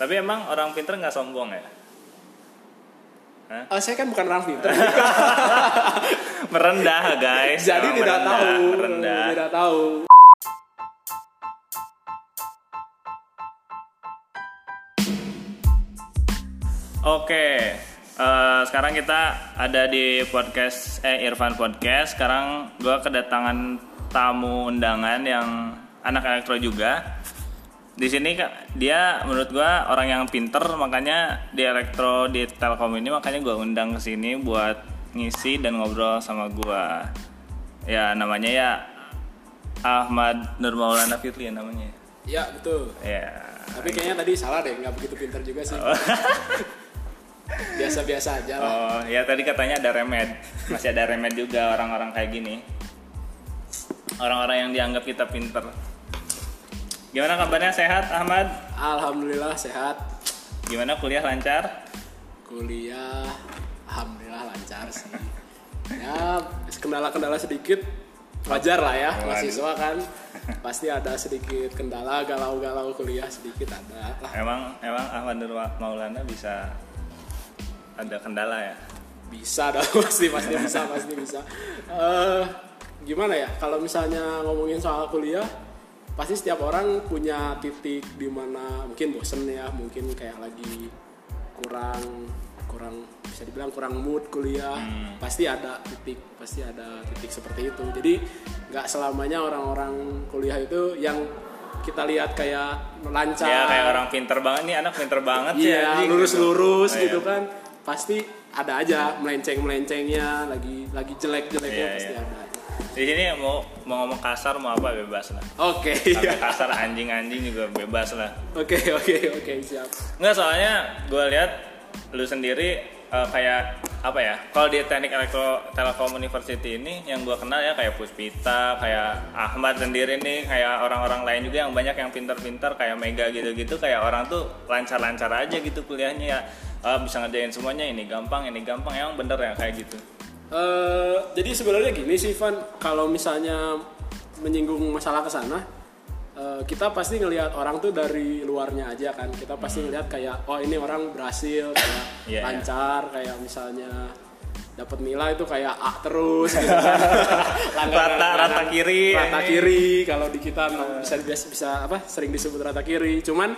Tapi emang orang pinter nggak sombong ya? Eh, saya kan bukan orang pintar Merendah guys. jadi tidak merendah, tahu Merendah. tidak tahu Oke, eh, sekarang kita ada di podcast eh Irfan Podcast. Sekarang gue kedatangan tamu undangan yang anak elektro juga. Di sini Kak, dia menurut gue orang yang pinter, makanya di elektro di Telkom ini makanya gue undang ke sini buat ngisi dan ngobrol sama gue. Ya namanya ya Ahmad Nur Maulana Fitri ya namanya. ya betul Ya. tapi kayaknya tadi salah deh nggak begitu pintar juga sih biasa-biasa aja lah Oh, ya tadi katanya ada remed. Masih ada remed juga orang-orang kayak gini. Orang-orang yang dianggap kita pinter. Gimana kabarnya sehat Ahmad? alhamdulillah sehat Gimana kuliah lancar? kuliah alhamdulillah lancar sih ya kendala-kendala sedikit wajar lah ya Waduh. mahasiswa kan pasti ada sedikit kendala galau-galau kuliah sedikit ada lah Emang emang Ahmad Nur Maulana bisa ada kendala ya? bisa dong pasti pasti bisa pasti bisa Eh, gimana ya kalau misalnya ngomongin soal kuliah pasti setiap orang punya titik di mana mungkin bosen ya mungkin kayak lagi kurang kurang bisa dibilang kurang mood kuliah pasti ada titik pasti ada titik seperti itu jadi nggak selamanya orang-orang kuliah itu yang kita lihat kayak lancar Ya kayak orang pinter banget nih anak pinter banget sih. Iya, anjing, lurus-lurus gitu. gitu kan. Pasti ada aja melenceng-melencengnya, lagi lagi jelek-jeleknya Iya, pasti iya. ada. Di sini mau mau ngomong kasar mau apa bebas lah. Oke, iya. kasar anjing-anjing juga bebas lah. Oke, oke, oke, siap. Enggak soalnya gue lihat lu sendiri eh, kayak apa ya? Kalau di teknik elektro telekom university ini yang gue kenal ya kayak Puspita, kayak Ahmad sendiri nih, kayak orang-orang lain juga yang banyak yang pintar-pintar kayak Mega gitu-gitu, kayak orang tuh lancar-lancar aja gitu kuliahnya ya. Eh, bisa ngerjain semuanya ini gampang, ini gampang, emang bener ya kayak gitu. Eh, jadi sebenarnya gini sih, Van, kalau misalnya menyinggung masalah ke sana, eh, kita pasti ngelihat orang tuh dari luarnya aja kan. Kita pasti ngelihat kayak, oh ini orang berhasil, kayak Iya, iya. lancar, kayak misalnya dapat nilai itu kayak A terus gitu kan. Rata- rata kiri. rata kiri kalau di kita bisa bisa apa sering disebut rata kiri cuman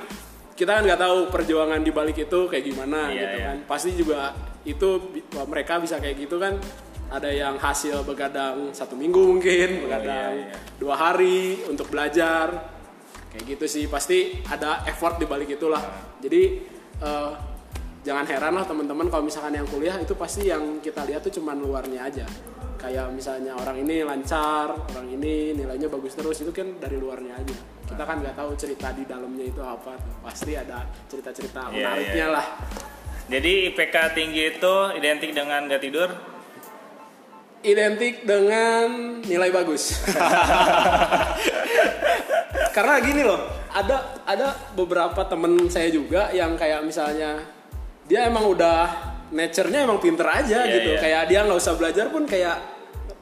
kita kan nggak tahu perjuangan di balik itu kayak gimana Iya, gitu iya. kan. Pasti juga itu mereka bisa kayak gitu kan. Ada yang hasil begadang satu minggu mungkin begadang iya, iya. dua hari untuk belajar. Kayak gitu sih. Pasti ada effort di balik itulah. Jadi eh, jangan heran lah teman-teman kalau misalkan yang kuliah itu pasti yang kita lihat tuh cuman luarnya aja. Kayak misalnya orang ini lancar orang ini nilainya bagus terus itu kan dari luarnya aja kita kan nggak tahu cerita di dalamnya itu apa pasti ada cerita-cerita Iya, menariknya iya. lah Jadi IPK tinggi itu identik dengan gak tidur? identik dengan nilai bagus. Karena gini loh, ada ada beberapa temen saya juga yang kayak misalnya dia emang udah nature-nya emang pinter aja Iya, gitu. iya. Kayak dia nggak usah belajar pun kayak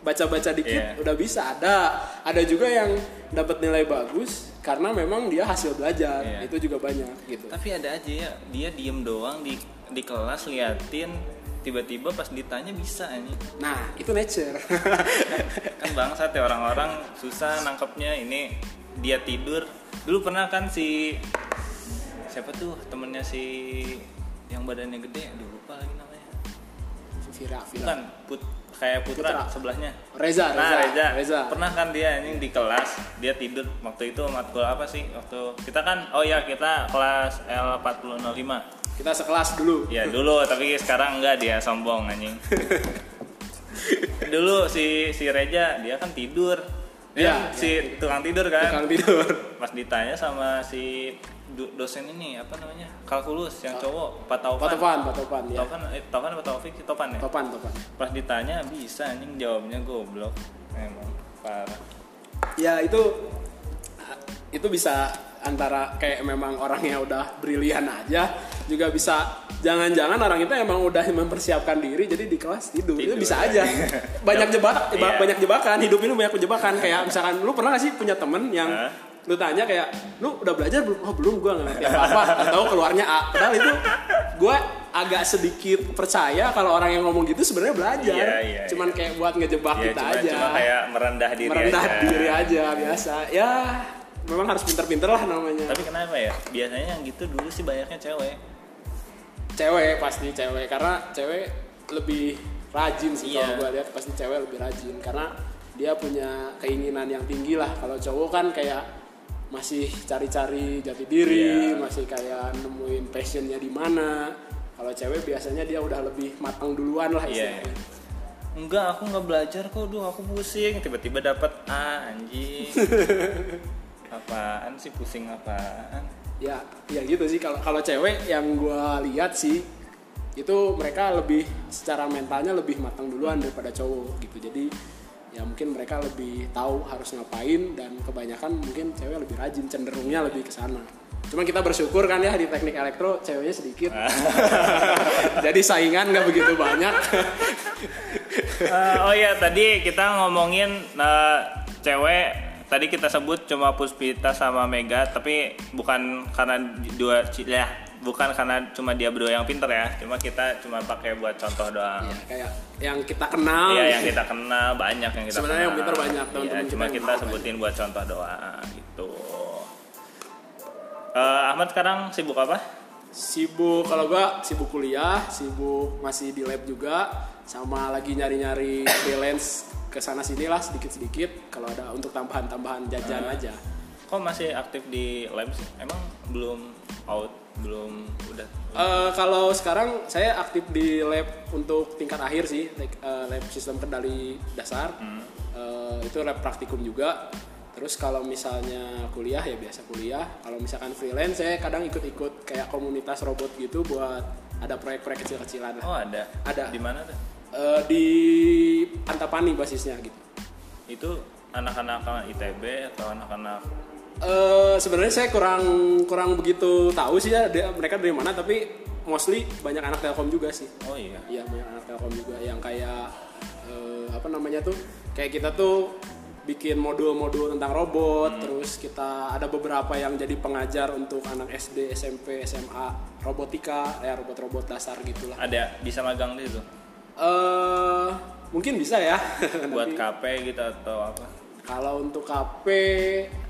baca-baca dikit Iya. udah bisa. Ada ada juga yang dapat nilai bagus karena memang dia hasil belajar. Iya. Itu juga banyak gitu. Tapi ada aja ya, dia diem doang di di kelas liatin tiba-tiba pas ditanya bisa ini Nah, itu nature. kan bangsat ya orang-orang susah nangkepnya ini dia tidur dulu pernah kan si siapa tuh temennya si yang badannya gede aduh lupa lagi namanya Vira, Vira. bukan put kayak putra, Putra. sebelahnya Reza, nah Reza, Reza. pernah kan dia ini di kelas dia tidur waktu itu matkul apa sih waktu kita kan oh ya kita kelas L4005 Kita sekelas dulu. Ya dulu, tapi sekarang enggak dia sombong anjing. dulu si si Reja dia kan tidur. Dia Iya, si tukang tidur kan. Tukang tidur. Pas ditanya sama si dosen ini apa namanya? Kalkulus yang cowok, Pak Taufan. Pak Topan, Pak Topan ya. Taufan, eh, Taufan apa Taufik? Topan ya? Topan, Topan. Pas ditanya bisa anjing jawabnya goblok. Emang parah. Ya itu itu bisa antara kayak memang orangnya udah brilian aja juga bisa jangan-jangan orang itu emang udah mempersiapkan diri jadi di kelas tidur, itu Tidur, bisa ya. aja banyak jebak Iya. banyak jebakan hidup ini banyak jebakan kayak misalkan lu pernah gak sih punya temen yang? Lu tanya kayak lu udah belajar belum? Oh belum gue ngerti apa apa atau keluarnya A. Padahal itu gue agak sedikit percaya kalau orang yang ngomong gitu sebenarnya belajar. Iya, iya, cuman kayak buat ngejebak ya kita cuma, aja. cuma kayak merendah diri merendah aja. diri aja biasa. Ya memang harus pinter-pinter lah namanya. Tapi kenapa ya? Biasanya yang gitu dulu sih banyaknya cewek. Cewek pasti cewek. Karena cewek lebih rajin sih Iya. kalau gue lihat pasti cewek lebih rajin. Karena dia punya keinginan yang tinggi lah. Kalau cowok kan kayak masih cari-cari jati diri Iya. masih kayak nemuin passionnya di mana. Kalau cewek biasanya dia udah lebih matang duluan lah Iya, istilahnya. enggak aku nggak belajar kok. Duh aku pusing. Tiba-tiba dapat A anjing. Apaan sih pusing apaan? Ya ya gitu sih. Kalau kalau cewek yang gua lihat sih itu mereka lebih secara mentalnya lebih matang duluan daripada cowok gitu. Jadi ya mungkin mereka lebih tahu harus ngapain dan kebanyakan mungkin cewek lebih rajin cenderungnya lebih ke sana. Cuma kita bersyukur kan ya di teknik elektro ceweknya sedikit. Jadi saingan nggak begitu banyak. Eh, oh ya tadi kita ngomongin eh, cewek. Tadi kita sebut cuma Puspita sama Mega tapi bukan karena dua ya bukan karena cuma dia berdua yang pinter ya cuma kita cuma pakai buat contoh doang. Ya kayak yang kita kenal. Iya yang kita kenal banyak yang kita Sebenarnya yang pinter banyak, Iya, teman-teman kita cuma kita kenal sebutin buat contoh doang gitu. Eh, Ahmad sekarang sibuk apa? sibuk kalau gua sibuk kuliah sibuk masih di lab juga sama lagi nyari-nyari balance ke sana sini lah sedikit-sedikit kalau ada untuk tambahan-tambahan jajan aja. Kok masih aktif di lab sih? Emang belum out, belum udah? Eh, kalau sekarang saya aktif di lab untuk tingkat akhir sih like, eh, lab sistem kendali dasar Eh, itu lab praktikum juga terus kalau misalnya kuliah ya biasa kuliah kalau misalkan freelance saya kadang ikut-ikut kayak komunitas robot gitu buat ada proyek-proyek kecil-kecilan Oh ada. Ada. Di mana tuh? Eh, di Antapani basisnya gitu. Itu anak-anak ITB atau anak-anak Eh sebenarnya saya kurang kurang begitu tahu sih ya dia- mereka dari mana tapi mostly banyak anak Telkom juga sih. Oh iya. Iya banyak anak Telkom juga yang kayak eh, apa namanya tuh kayak kita tuh bikin modul-modul tentang robot terus kita ada beberapa yang jadi pengajar untuk anak SD, SMP, SMA robotika ya robot-robot dasar gitulah. Ada bisa magang di situ. Eh mungkin bisa ya. Buat KP gitu atau apa? Kalau untuk KP,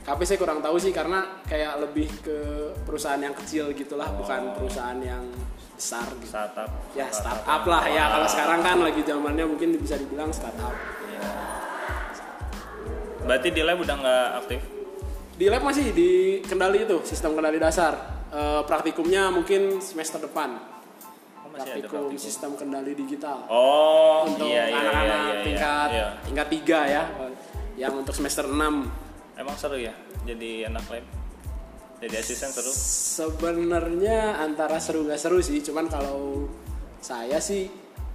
KP saya kurang tahu sih karena kayak lebih ke perusahaan yang kecil gitulah, bukan perusahaan yang besar gitu. Startup. Ya startup lah ya kalau sekarang kan lagi zamannya mungkin bisa dibilang startup. Berarti di lab udah nggak aktif? Di lab masih di kendali itu, sistem kendali dasar. Eh, praktikumnya mungkin semester depan. Oh, masih Praktikum praktikum. sistem kendali digital. Oh, untuk iya iya iya anak-anak iya, iya, tingkat iya. tingkat 3 ya. Yang untuk semester 6 Emang seru ya jadi anak lab? Jadi asisten seru? Sebenarnya antara seru gak seru sih, cuman kalau saya sih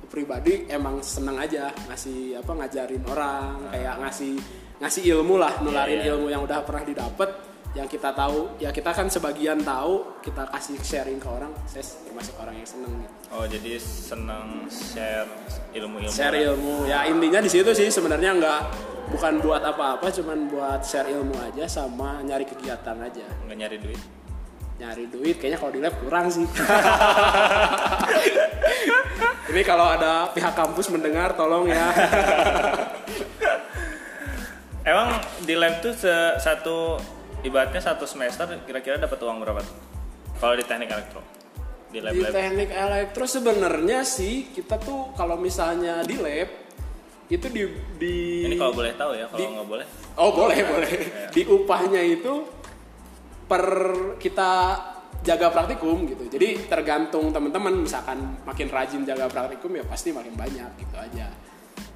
pribadi emang seneng aja ngasih apa ngajarin orang, kayak ngasih ngasih ilmu lah, nularin Iya, iya. ilmu yang udah pernah didapat, yang kita tahu, ya kita kan sebagian tahu, kita kasih sharing ke orang, saya termasuk orang yang seneng gitu. Oh jadi senang share ilmu-ilmu. Share ilmu, ya intinya di situ sih sebenarnya nggak bukan buat apa-apa, cuman buat share ilmu aja sama nyari kegiatan aja. Nggak nyari duit. nyari duit kayaknya kalau di lab kurang sih ini kalau ada pihak kampus mendengar tolong ya Emang di lab tuh satu ibaratnya satu semester kira-kira dapat uang berapa? Kalau di teknik elektro di lab di lab. teknik elektro sebenarnya sih kita tuh kalau misalnya di lab itu di di Ini kalau boleh tahu ya, kalau di- nggak boleh. oh boleh boleh di upahnya itu per kita jaga praktikum gitu jadi tergantung teman-teman misalkan makin rajin jaga praktikum ya pasti makin banyak gitu aja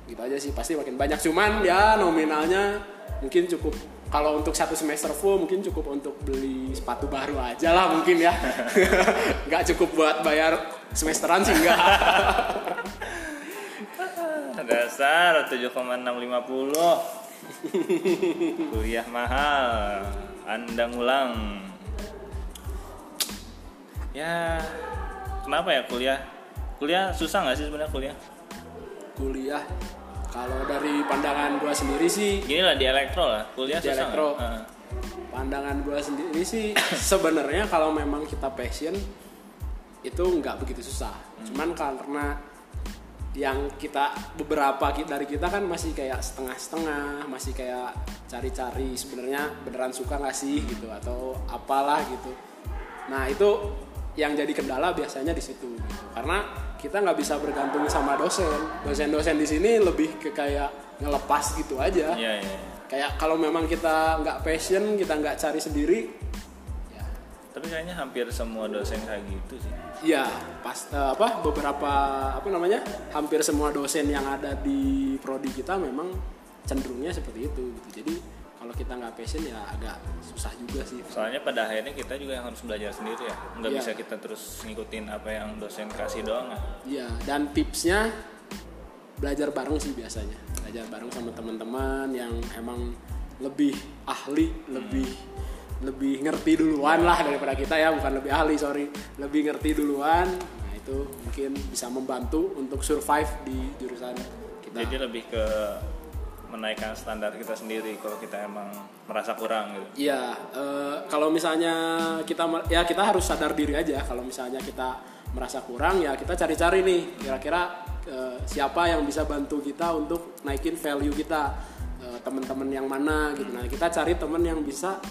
gitu aja sih pasti makin banyak cuman ya nominalnya mungkin cukup kalau untuk satu semester full mungkin cukup untuk beli sepatu baru aja lah mungkin ya. Nggak cukup buat bayar semesteran sih enggak Dasar 7,650 Kuliah mahal Anda ngulang Ya Kenapa ya kuliah? Kuliah susah nggak sih sebenarnya kuliah? Kuliah kalau dari pandangan gua sendiri sih Gini lah di elektro lah Kuliah Di elektro. Heeh. pandangan gue sendiri sih sebenarnya kalau memang kita passion itu nggak begitu susah cuman karena yang kita beberapa dari kita kan masih kayak setengah-setengah masih kayak cari-cari sebenarnya beneran suka nggak sih gitu atau apalah gitu nah itu yang jadi kendala biasanya di situ gitu. karena kita nggak bisa bergantung sama dosen dosen-dosen di sini lebih ke kayak ngelepas gitu aja Iya, iya. kayak kalau memang kita nggak passion kita nggak cari sendiri ya Tapi kayaknya hampir semua dosen kayak gitu sih. ya pas eh, apa beberapa apa namanya hampir semua dosen yang ada di prodi kita memang cenderungnya seperti itu gitu jadi kalau kita nggak passion ya agak susah juga sih Soalnya pada akhirnya kita juga yang harus belajar sendiri ya. Nggak Iya. bisa kita terus ngikutin apa yang dosen kasih doang. ya. Iya, dan tipsnya belajar bareng sih biasanya. Belajar bareng sama teman-teman yang emang lebih ahli, lebih lebih ngerti duluan lah daripada kita ya, bukan lebih ahli, sorry. Lebih ngerti duluan. Nah, itu mungkin bisa membantu untuk survive di jurusan kita. Jadi lebih ke menaikkan standar kita sendiri kalau kita emang merasa kurang gitu. Iya, eh, kalau misalnya kita ya kita harus sadar diri aja kalau misalnya kita merasa kurang ya kita cari-cari nih kira-kira eh, siapa yang bisa bantu kita untuk naikin value kita Eh, teman-teman yang mana gitu. Nah kita cari teman yang bisa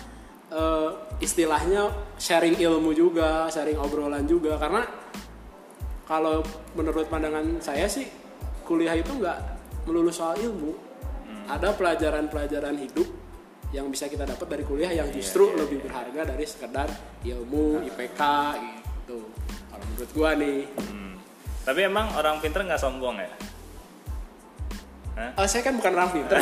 istilahnya sharing ilmu juga, sharing obrolan juga karena kalau menurut pandangan saya sih kuliah itu nggak melulu soal ilmu ada pelajaran-pelajaran hidup yang bisa kita dapat dari kuliah yang justru lebih berharga dari sekedar ilmu IPK gitu kalau menurut gua nih Hmm. Tapi emang orang pinter nggak sombong ya? Hah? Eh, saya kan bukan orang pinter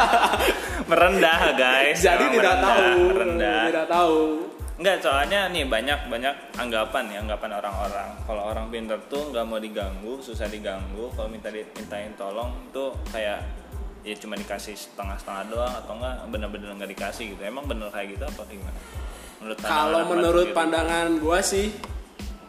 Merendah guys. jadi Emang tidak merendah, tahu Rendah. tidak tahu Enggak, soalnya nih banyak banyak anggapan ya anggapan orang-orang. Kalau orang pinter tuh nggak mau diganggu, susah diganggu. Kalau minta dimintain tolong tuh kayak ya cuma dikasih setengah-setengah doang atau enggak bener-bener nggak dikasih gitu. Emang bener kayak gitu apa gimana? Menurut kalau menurut pandangan gua sih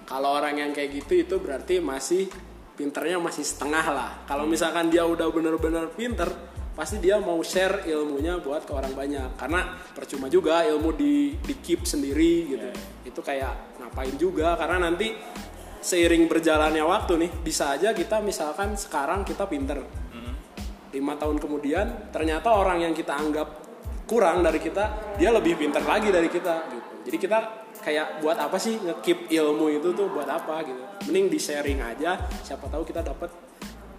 kalau orang yang kayak gitu itu berarti masih pinternya masih setengah lah. Kalau misalkan dia udah bener-bener pinter pasti dia mau share ilmunya buat ke orang banyak. Karena percuma juga ilmu di di keep sendiri gitu. Itu kayak ngapain juga? Karena nanti seiring berjalannya waktu nih bisa aja kita misalkan sekarang kita pinter lima tahun kemudian ternyata orang yang kita anggap kurang dari kita dia lebih pintar lagi dari kita gitu jadi kita kayak buat apa sih ngekip ilmu itu tuh buat apa gitu mending di sharing aja siapa tahu kita dapat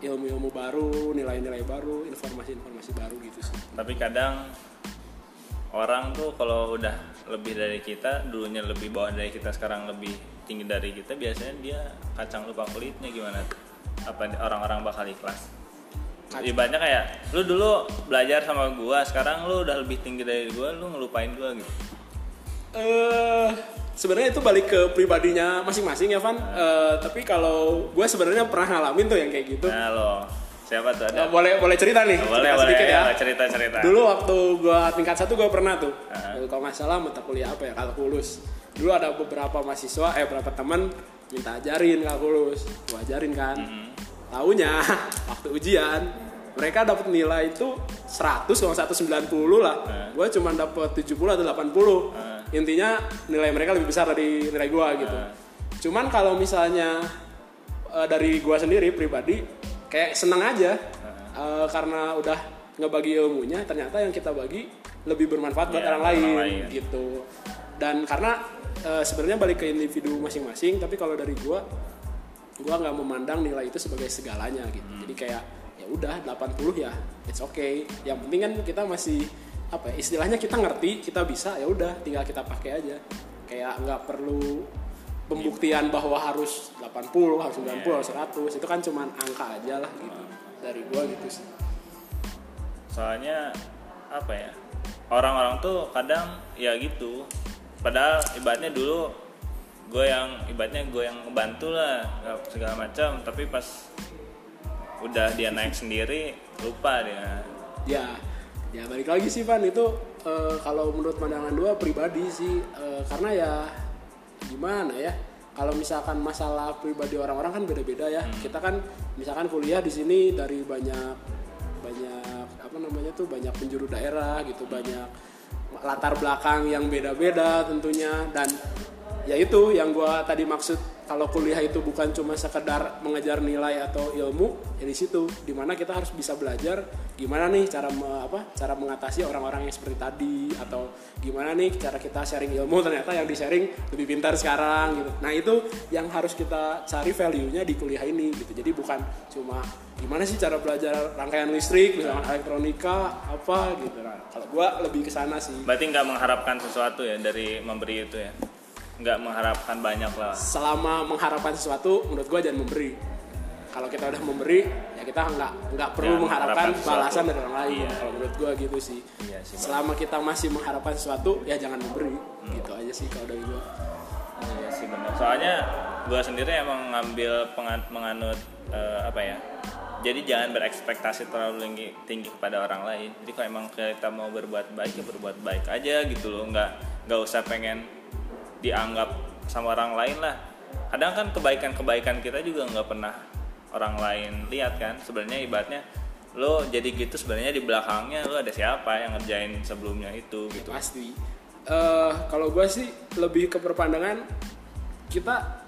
ilmu-ilmu baru nilai-nilai baru informasi-informasi baru gitu sih Tapi kadang orang tuh kalau udah lebih dari kita, dulunya lebih bawah dari kita, sekarang lebih tinggi dari kita, biasanya dia kacang lupa kulitnya gimana? Apa orang-orang bakal ikhlas? Ibaratnya kayak lu dulu belajar sama gua, sekarang lu udah lebih tinggi dari gua, lu ngelupain gua gitu. eh sebenarnya itu balik ke pribadinya masing-masing ya Van Eh, tapi kalau gue sebenarnya pernah ngalamin tuh yang kayak gitu Nah lo, siapa tuh ada? boleh boleh cerita nih boleh, cerita boleh sedikit ya cerita cerita. Dulu waktu gua tingkat satu gua pernah tuh. Ah. Kalau nggak salah mata kuliah apa ya kalkulus. Dulu ada beberapa mahasiswa eh beberapa teman minta ajarin kalkulus. Gua ajarin kan. Mm-hmm. Taunya waktu ujian mereka dapat nilai itu 100 kalau 190 lah. Ah. Gua cuma dapat 70 atau 80. Ah. Intinya nilai mereka lebih besar dari nilai gua gitu. Ah. Cuman kalau misalnya eh, dari gua sendiri pribadi kayak seneng aja Eh, karena udah ngebagi ilmunya ternyata yang kita bagi lebih bermanfaat buat Iya, orang lain, orang lain. gitu dan karena eh, sebenarnya balik ke individu masing-masing tapi kalau dari gua gua nggak memandang nilai itu sebagai segalanya gitu. Hmm. jadi kayak ya udah 80 ya it's okay. Yang penting kan kita masih apa ya, istilahnya kita ngerti kita bisa ya udah tinggal kita pakai aja. Kayak nggak perlu pembuktian bahwa harus 80 harus 90 harus 100 itu kan cuman angka aja lah gitu dari gua gitu sih. Soalnya apa ya orang-orang tuh kadang ya gitu. Padahal ibaratnya dulu gue yang ibaratnya gue yang ngebantu lah segala macam. Tapi pas udah dia naik sendiri lupa dia. Ya ya balik lagi sih Van. Itu eh, kalau menurut pandangan dua pribadi sih eh, karena ya gimana ya kalau misalkan masalah pribadi orang-orang kan beda-beda ya. Kita kan misalkan kuliah di sini dari banyak banyak apa namanya tuh banyak penjuru daerah gitu banyak latar belakang yang beda-beda tentunya. Dan ya itu yang gua tadi maksud kalau kuliah itu bukan cuma sekedar mengejar nilai atau ilmu ya di situ. Di mana kita harus bisa belajar gimana nih cara me, apa cara mengatasi orang-orang yang seperti tadi atau gimana nih cara kita sharing ilmu ternyata yang di sharing lebih pintar sekarang gitu. Nah itu yang harus kita cari value nya di kuliah ini gitu. Jadi bukan cuma gimana sih cara belajar rangkaian listrik misalnya elektronika apa gitu. Nah kalau gua lebih ke sana sih. Berarti nggak mengharapkan sesuatu ya dari memberi itu ya nggak mengharapkan banyak lah selama mengharapkan sesuatu menurut gua jangan memberi kalau kita udah memberi ya kita nggak nggak perlu Jangan mengharapkan mengharapkan balasan dari orang lain Iya. kalau menurut gua gitu sih Iya sih, selama kita masih mengharapkan sesuatu ya jangan memberi gitu aja sih kalau dari gua Iya sih benar. Soalnya gue sendiri emang ngambil pengan- menganut eh, apa ya? Jadi jangan berekspektasi terlalu tinggi, tinggi kepada orang lain. Jadi kalau emang kita mau berbuat baik ya berbuat baik aja gitu loh. Nggak nggak usah pengen dianggap sama orang lain lah. Kadang kan kebaikan-kebaikan kita juga nggak pernah orang lain lihat kan. Sebenarnya ibaratnya lo jadi gitu sebenarnya di belakangnya lo ada siapa yang ngerjain sebelumnya itu gitu. pasti Eh kalau gua sih lebih ke perpandangan kita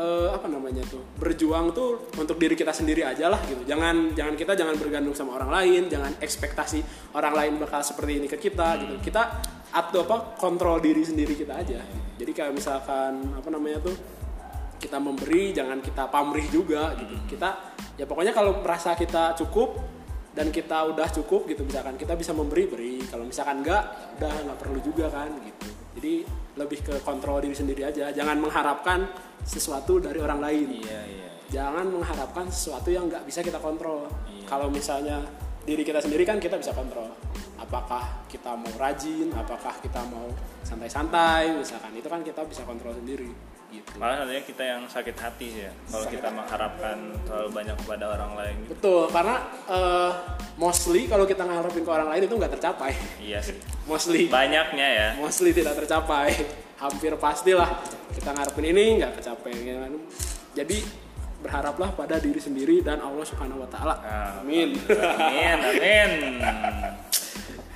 eh, apa namanya tuh berjuang tuh untuk diri kita sendiri aja lah gitu. Jangan jangan kita jangan bergantung sama orang lain jangan ekspektasi orang lain bakal seperti ini ke kita gitu. Kita atau apa kontrol diri sendiri kita aja. Jadi kayak misalkan apa namanya tuh kita memberi jangan kita pamrih juga gitu. Kita ya pokoknya kalau merasa kita cukup dan kita udah cukup gitu misalkan kita bisa memberi beri. Kalau misalkan enggak ya udah nggak perlu juga kan gitu. Jadi lebih ke kontrol diri sendiri aja. Jangan mengharapkan sesuatu dari orang lain. Iya iya. jangan mengharapkan sesuatu yang nggak bisa kita kontrol. Iya. kalau misalnya diri kita sendiri kan kita bisa kontrol. Apakah kita mau rajin apakah kita mau santai-santai misalkan. Itu kan kita bisa kontrol sendiri gitu Malah sebenarnya kita yang sakit hati sih ya kalau kita mengharapkan terlalu banyak kepada orang lain gitu. betul karena eh, mostly kalau kita ngarepin ke orang lain itu nggak tercapai Iya sih. mostly Banyaknya ya. mostly tidak tercapai hampir pastilah kita ngarepin ini nggak tercapai ya kan? jadi berharaplah pada diri sendiri dan Allah Subhanahu Wa Taala Ah, amin Amin, amin.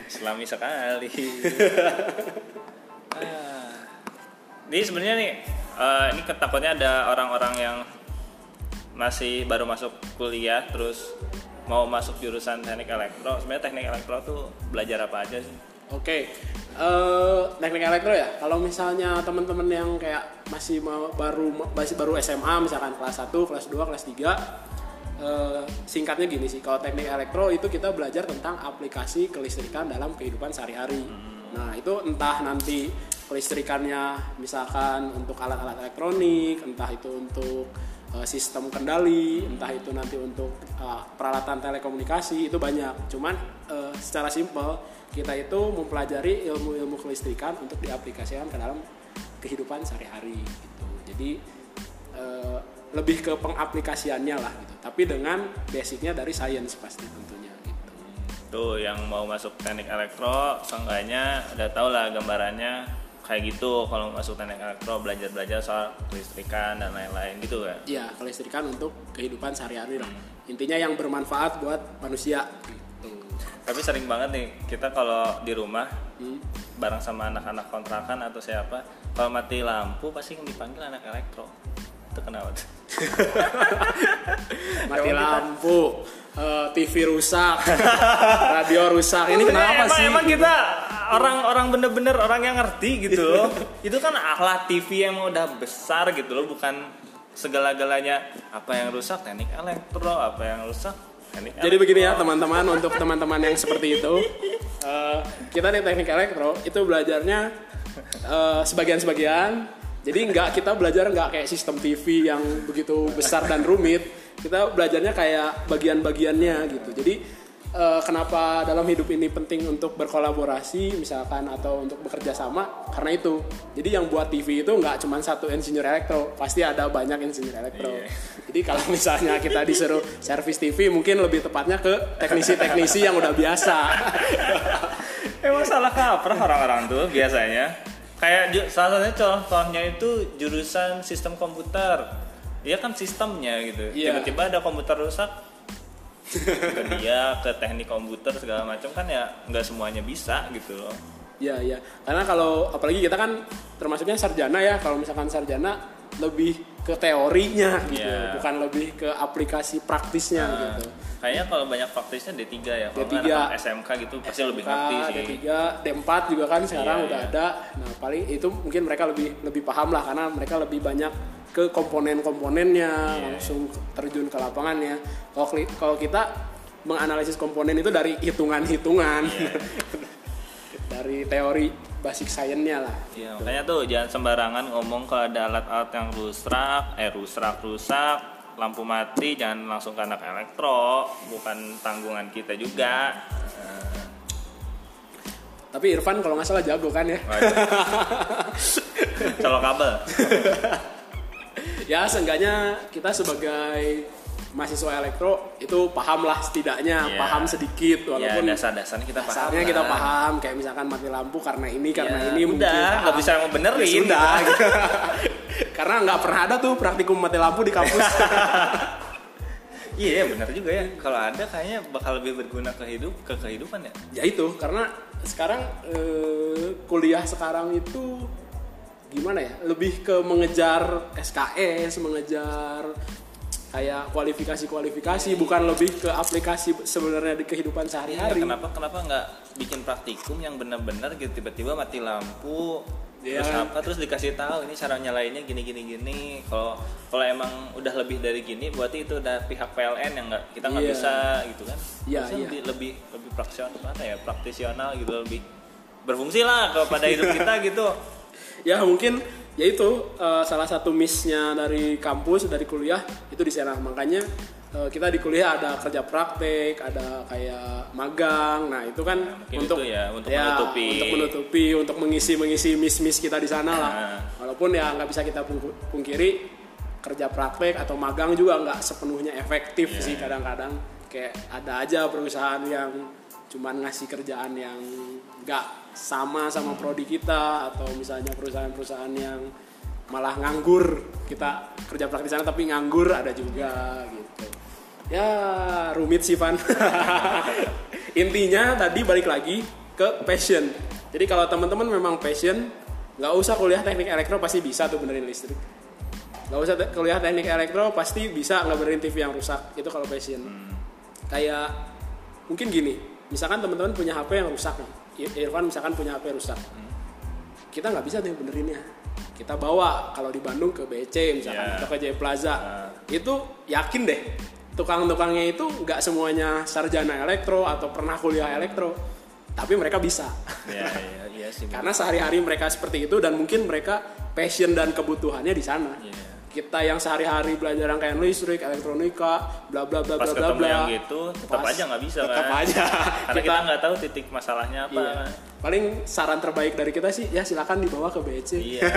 Islami sekali. Ah. Jadi sebenarnya nih, eh, ini ketakutnya ada orang-orang yang masih baru masuk kuliah terus mau masuk jurusan teknik elektro. Sebenarnya teknik elektro tuh belajar apa aja sih? Oke, eh, teknik elektro ya. Kalau misalnya teman-teman yang kayak masih mau baru masih baru SMA, misalkan kelas 1, kelas 2, kelas 3, eh, singkatnya gini sih. Kalau teknik elektro itu kita belajar tentang aplikasi kelistrikan dalam kehidupan sehari-hari. Nah, itu entah nanti kelistrikannya misalkan untuk alat-alat elektronik, entah itu untuk eh, sistem kendali, entah itu nanti untuk eh, peralatan telekomunikasi itu banyak. Cuman eh, secara simpel kita itu mempelajari ilmu-ilmu kelistrikan untuk diaplikasikan ke dalam kehidupan sehari-hari gitu. Jadi eh, lebih ke pengaplikasiannya lah gitu. Tapi dengan basicnya dari sains pasti tentunya gitu. Tuh yang mau masuk teknik elektro, seenggaknya udah tau lah gambarannya kayak gitu kalau masuk teknik elektro belajar-belajar soal kelistrikan dan lain-lain gitu kan. Ya kelistrikan untuk kehidupan sehari-hari lah. Intinya yang bermanfaat buat manusia gitu. Tapi sering banget nih kita kalau di rumah Hmm. bareng sama anak-anak kontrakan atau siapa, kalau mati lampu pasti yang dipanggil anak elektro. Itu kenapa? tuh? Mati lampu, eh, TV rusak, radio rusak. Ini kenapa emang, sih? Emang kita orang-orang bener-bener orang yang ngerti gitu loh. Itu kan alat TV yang udah besar gitu loh, bukan segala-galanya apa yang rusak teknik elektro, apa yang rusak teknik Jadi begini ya teman-teman untuk teman-teman yang seperti itu eh, kita di teknik elektro itu belajarnya eh, sebagian-sebagian. Jadi nggak kita belajar nggak kayak sistem TV yang begitu besar dan rumit. Kita belajarnya kayak bagian-bagiannya gitu. Jadi eh, kenapa dalam hidup ini penting untuk berkolaborasi misalkan atau untuk bekerja sama karena itu. Jadi yang buat TV itu nggak cuma satu insinyur elektro, pasti ada banyak insinyur elektro. Iya. Jadi kalau misalnya kita disuruh servis TV mungkin lebih tepatnya ke teknisi-teknisi yang udah biasa. Emang salah kaprah orang-orang tuh biasanya. Kayak salah satunya contohnya itu jurusan sistem komputer. Iya kan sistemnya gitu. Iya. Tiba-tiba ada komputer rusak. ke dia ke teknik komputer segala macam kan ya nggak semuanya bisa gitu loh. Iya iya. Karena kalau apalagi kita kan termasuknya sarjana ya. Kalau misalkan sarjana lebih ke teorinya gitu, Iya. bukan lebih ke aplikasi praktisnya Nah, gitu. Kayaknya kalau banyak praktisnya D3 ya. Kalau D3. nggak anak SMK gitu pasti lebih ngerti sih. D3, D4 juga kan sekarang Iya, udah iya. ada. Nah, paling itu mungkin mereka lebih lebih paham lah karena mereka lebih banyak ke komponen-komponennya, Iya. langsung terjun ke lapangannya. Kalau kalau kita menganalisis komponen itu dari hitungan-hitungan. Iya. dari teori basic science-nya lah. Iya, makanya tuh jangan sembarangan ngomong kalau ada alat-alat yang rusak, eh rusak rusak, lampu mati jangan langsung ke anak elektro, bukan tanggungan kita juga. Tapi Irfan kalau nggak salah jago kan ya. Colok kabel. ya seenggaknya kita sebagai mahasiswa elektro itu paham lah setidaknya Iya. paham sedikit ya walaupun dasar-dasarnya kita paham. dasarnya kita paham kayak misalkan mati lampu karena ini karena Ya, ini mungkin udah nggak paham. bisa ngebenerin. Ya sudah karena nggak pernah ada tuh praktikum mati lampu di kampus Iya benar juga ya. Kalau ada kayaknya bakal lebih berguna ke hidup ke kehidupan ya. ya itu karena sekarang eh, kuliah sekarang itu gimana ya lebih ke mengejar SKS mengejar kayak kualifikasi-kualifikasi bukan lebih ke aplikasi sebenarnya di kehidupan Iya, sehari-hari kenapa kenapa nggak bikin praktikum yang benar-benar gitu tiba-tiba mati lampu Iya. terus apa terus dikasih tahu ini cara nyalainnya gini gini gini kalau kalau emang udah lebih dari gini berarti itu udah pihak PLN yang nggak kita nggak Iya. bisa gitu kan Harusnya iya. lebih lebih lebih praksional mana ya praktisional gitu lebih berfungsi lah kepada hidup kita gitu ya mungkin ya itu eh, salah satu missnya dari kampus dari kuliah itu di sana makanya eh, kita di kuliah ada kerja praktek ada kayak magang nah itu kan untuk itu ya, untuk menutupi. untuk menutupi untuk mengisi mengisi miss miss kita di sana lah Nah. walaupun ya nggak bisa kita pungkiri kerja praktek atau magang juga nggak sepenuhnya efektif Iya. sih kadang-kadang kayak ada aja perusahaan yang cuman ngasih kerjaan yang nggak sama sama prodi kita atau misalnya perusahaan-perusahaan yang malah nganggur kita kerja praktek di sana tapi nganggur ada juga gitu. Ya rumit sih Van. Intinya tadi balik lagi ke passion. Jadi kalau teman-teman memang passion nggak usah kuliah teknik elektro pasti bisa tuh benerin listrik. Nggak usah te- kuliah teknik elektro pasti bisa nggak benerin TV yang rusak. Itu kalau passion. Kayak mungkin gini. Misalkan teman-teman punya HP yang rusak nih Irfan misalkan punya HP rusak kita nggak bisa tuh benerinnya kita bawa kalau di Bandung ke BC misalkan Iya. atau ke Jaya Plaza Nah. itu yakin deh tukang-tukangnya itu nggak semuanya sarjana elektro atau pernah kuliah elektro tapi mereka bisa ya iya, iya sih karena sehari-hari mereka seperti itu dan mungkin mereka passion dan kebutuhannya di sana Iya. Kita yang sehari-hari belajar rangkaian listrik elektronika bla bla bla bla bla bla yang gitu tetap Pas- aja nggak bisa tetap kan aja karena kita nggak tahu titik masalahnya apa Iya. Paling saran terbaik dari kita sih ya silakan dibawa ke BC. Iya.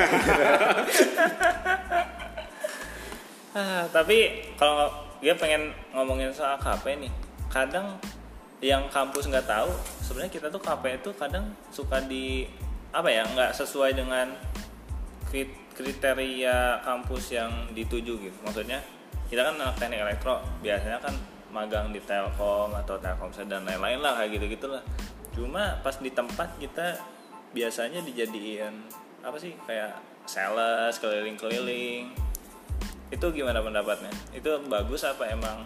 Ah, tapi kalau dia pengen ngomongin soal KP nih, kadang yang kampus nggak tahu sebenarnya kita tuh KP itu kadang suka di apa ya nggak sesuai dengan krit- kriteria kampus yang dituju gitu. Maksudnya kita kan anak teknik elektro biasanya kan magang di Telkom atau Telkomsel dan lain-lain lah kayak gitu gitulah. Cuma pas di tempat kita biasanya dijadiin apa sih kayak sales keliling-keliling itu gimana pendapatnya itu bagus apa emang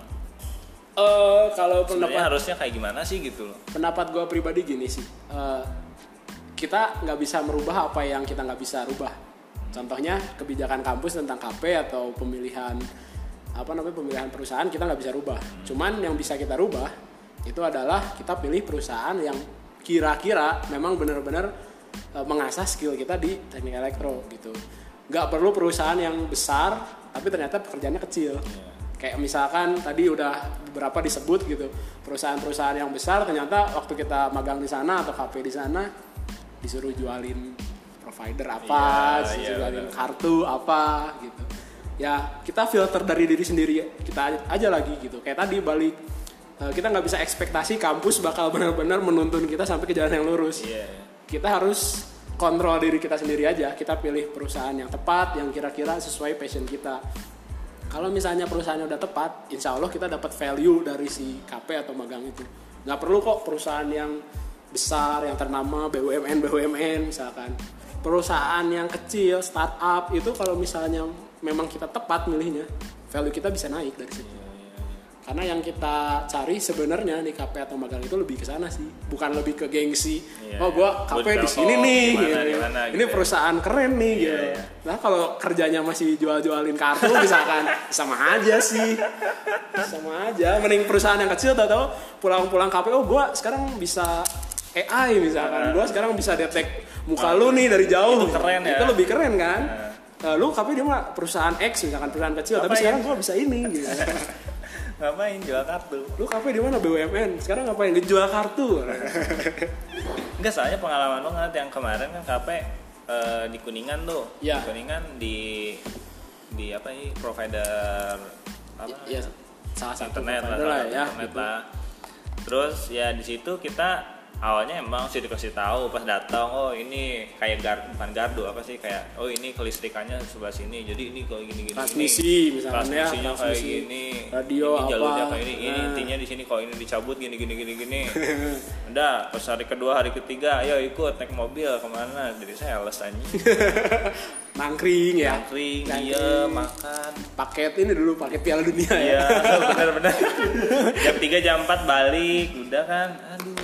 Eh, kalau sebenarnya pendapat harusnya kayak gimana sih gitu loh pendapat gue pribadi gini sih. Eh, kita nggak bisa merubah apa yang kita nggak bisa rubah. Contohnya kebijakan kampus tentang KP atau pemilihan apa namanya pemilihan perusahaan kita nggak bisa rubah. Cuman yang bisa kita rubah itu adalah kita pilih perusahaan yang kira-kira memang benar-benar eh, mengasah skill kita di teknik elektro gitu. Nggak perlu perusahaan yang besar tapi ternyata pekerjaannya kecil. Kayak misalkan tadi udah beberapa disebut gitu perusahaan-perusahaan yang besar ternyata waktu kita magang di sana atau KP di sana disuruh jualin provider apa, Iya, disuruh iya, jualin benar. kartu apa gitu. Ya kita filter dari diri sendiri kita aja lagi gitu. Kayak tadi balik eh, kita nggak bisa ekspektasi kampus bakal benar-benar menuntun kita sampai ke jalan yang lurus. iya Kita harus kontrol diri kita sendiri aja. Kita pilih perusahaan yang tepat, yang kira-kira sesuai passion kita. Kalau misalnya perusahaannya udah tepat, insya Allah kita dapat value dari si KP atau magang itu. Nggak perlu kok perusahaan yang besar yang ternama BUMN BUMN misalkan perusahaan yang kecil startup itu kalau misalnya memang kita tepat milihnya value kita bisa naik dari situ karena yang kita cari sebenarnya di KP atau magang itu lebih ke sana sih bukan lebih ke gengsi Iya, oh gua iya. Gua di sini nih di mana, gitu. di mana, ini gitu ya. perusahaan keren nih Iya, gitu iya. nah kalau kerjanya masih jual-jualin kartu misalkan sama aja sih sama aja mending perusahaan yang kecil tau-tau pulang-pulang KP oh gua sekarang bisa AI misalkan gua sekarang bisa detek muka lu nih dari jauh Itu keren ya. itu lebih keren kan Eh, lu KP dia mah perusahaan X misalkan perusahaan kecil tapi Ngapain? sekarang gua bisa ini gitu Ngapain jual kartu? lu kafe di mana BUMN sekarang ngapain ngejual kartu Enggak, soalnya pengalaman lo ngeliat yang kemarin kan KP eh, di Kuningan tuh. Iya. Di Kuningan di di apa ini provider apa? ya salah satu internet lah, lah salah ya internet gitu. lah. Terus ya di situ kita awalnya emang sih dikasih tahu pas datang oh ini kayak gar bukan gardu apa sih kayak oh ini kelistrikannya sebelah sini jadi ini kalau gini gini Transmisi gini. misalkan ya, transmisinya kayak transmisi. gini Radio ini jalurnya apa. kayak ini ini Nah. intinya di sini kalau ini dicabut gini gini gini gini udah pas hari kedua hari ketiga ayo ikut naik mobil ke mana jadi sales aja nangkring ya Nangkring, Nangkring. iya makan paket ini dulu paket piala dunia Iya, ya benar-benar. jam 3 jam 4 balik, udah kan. Aduh.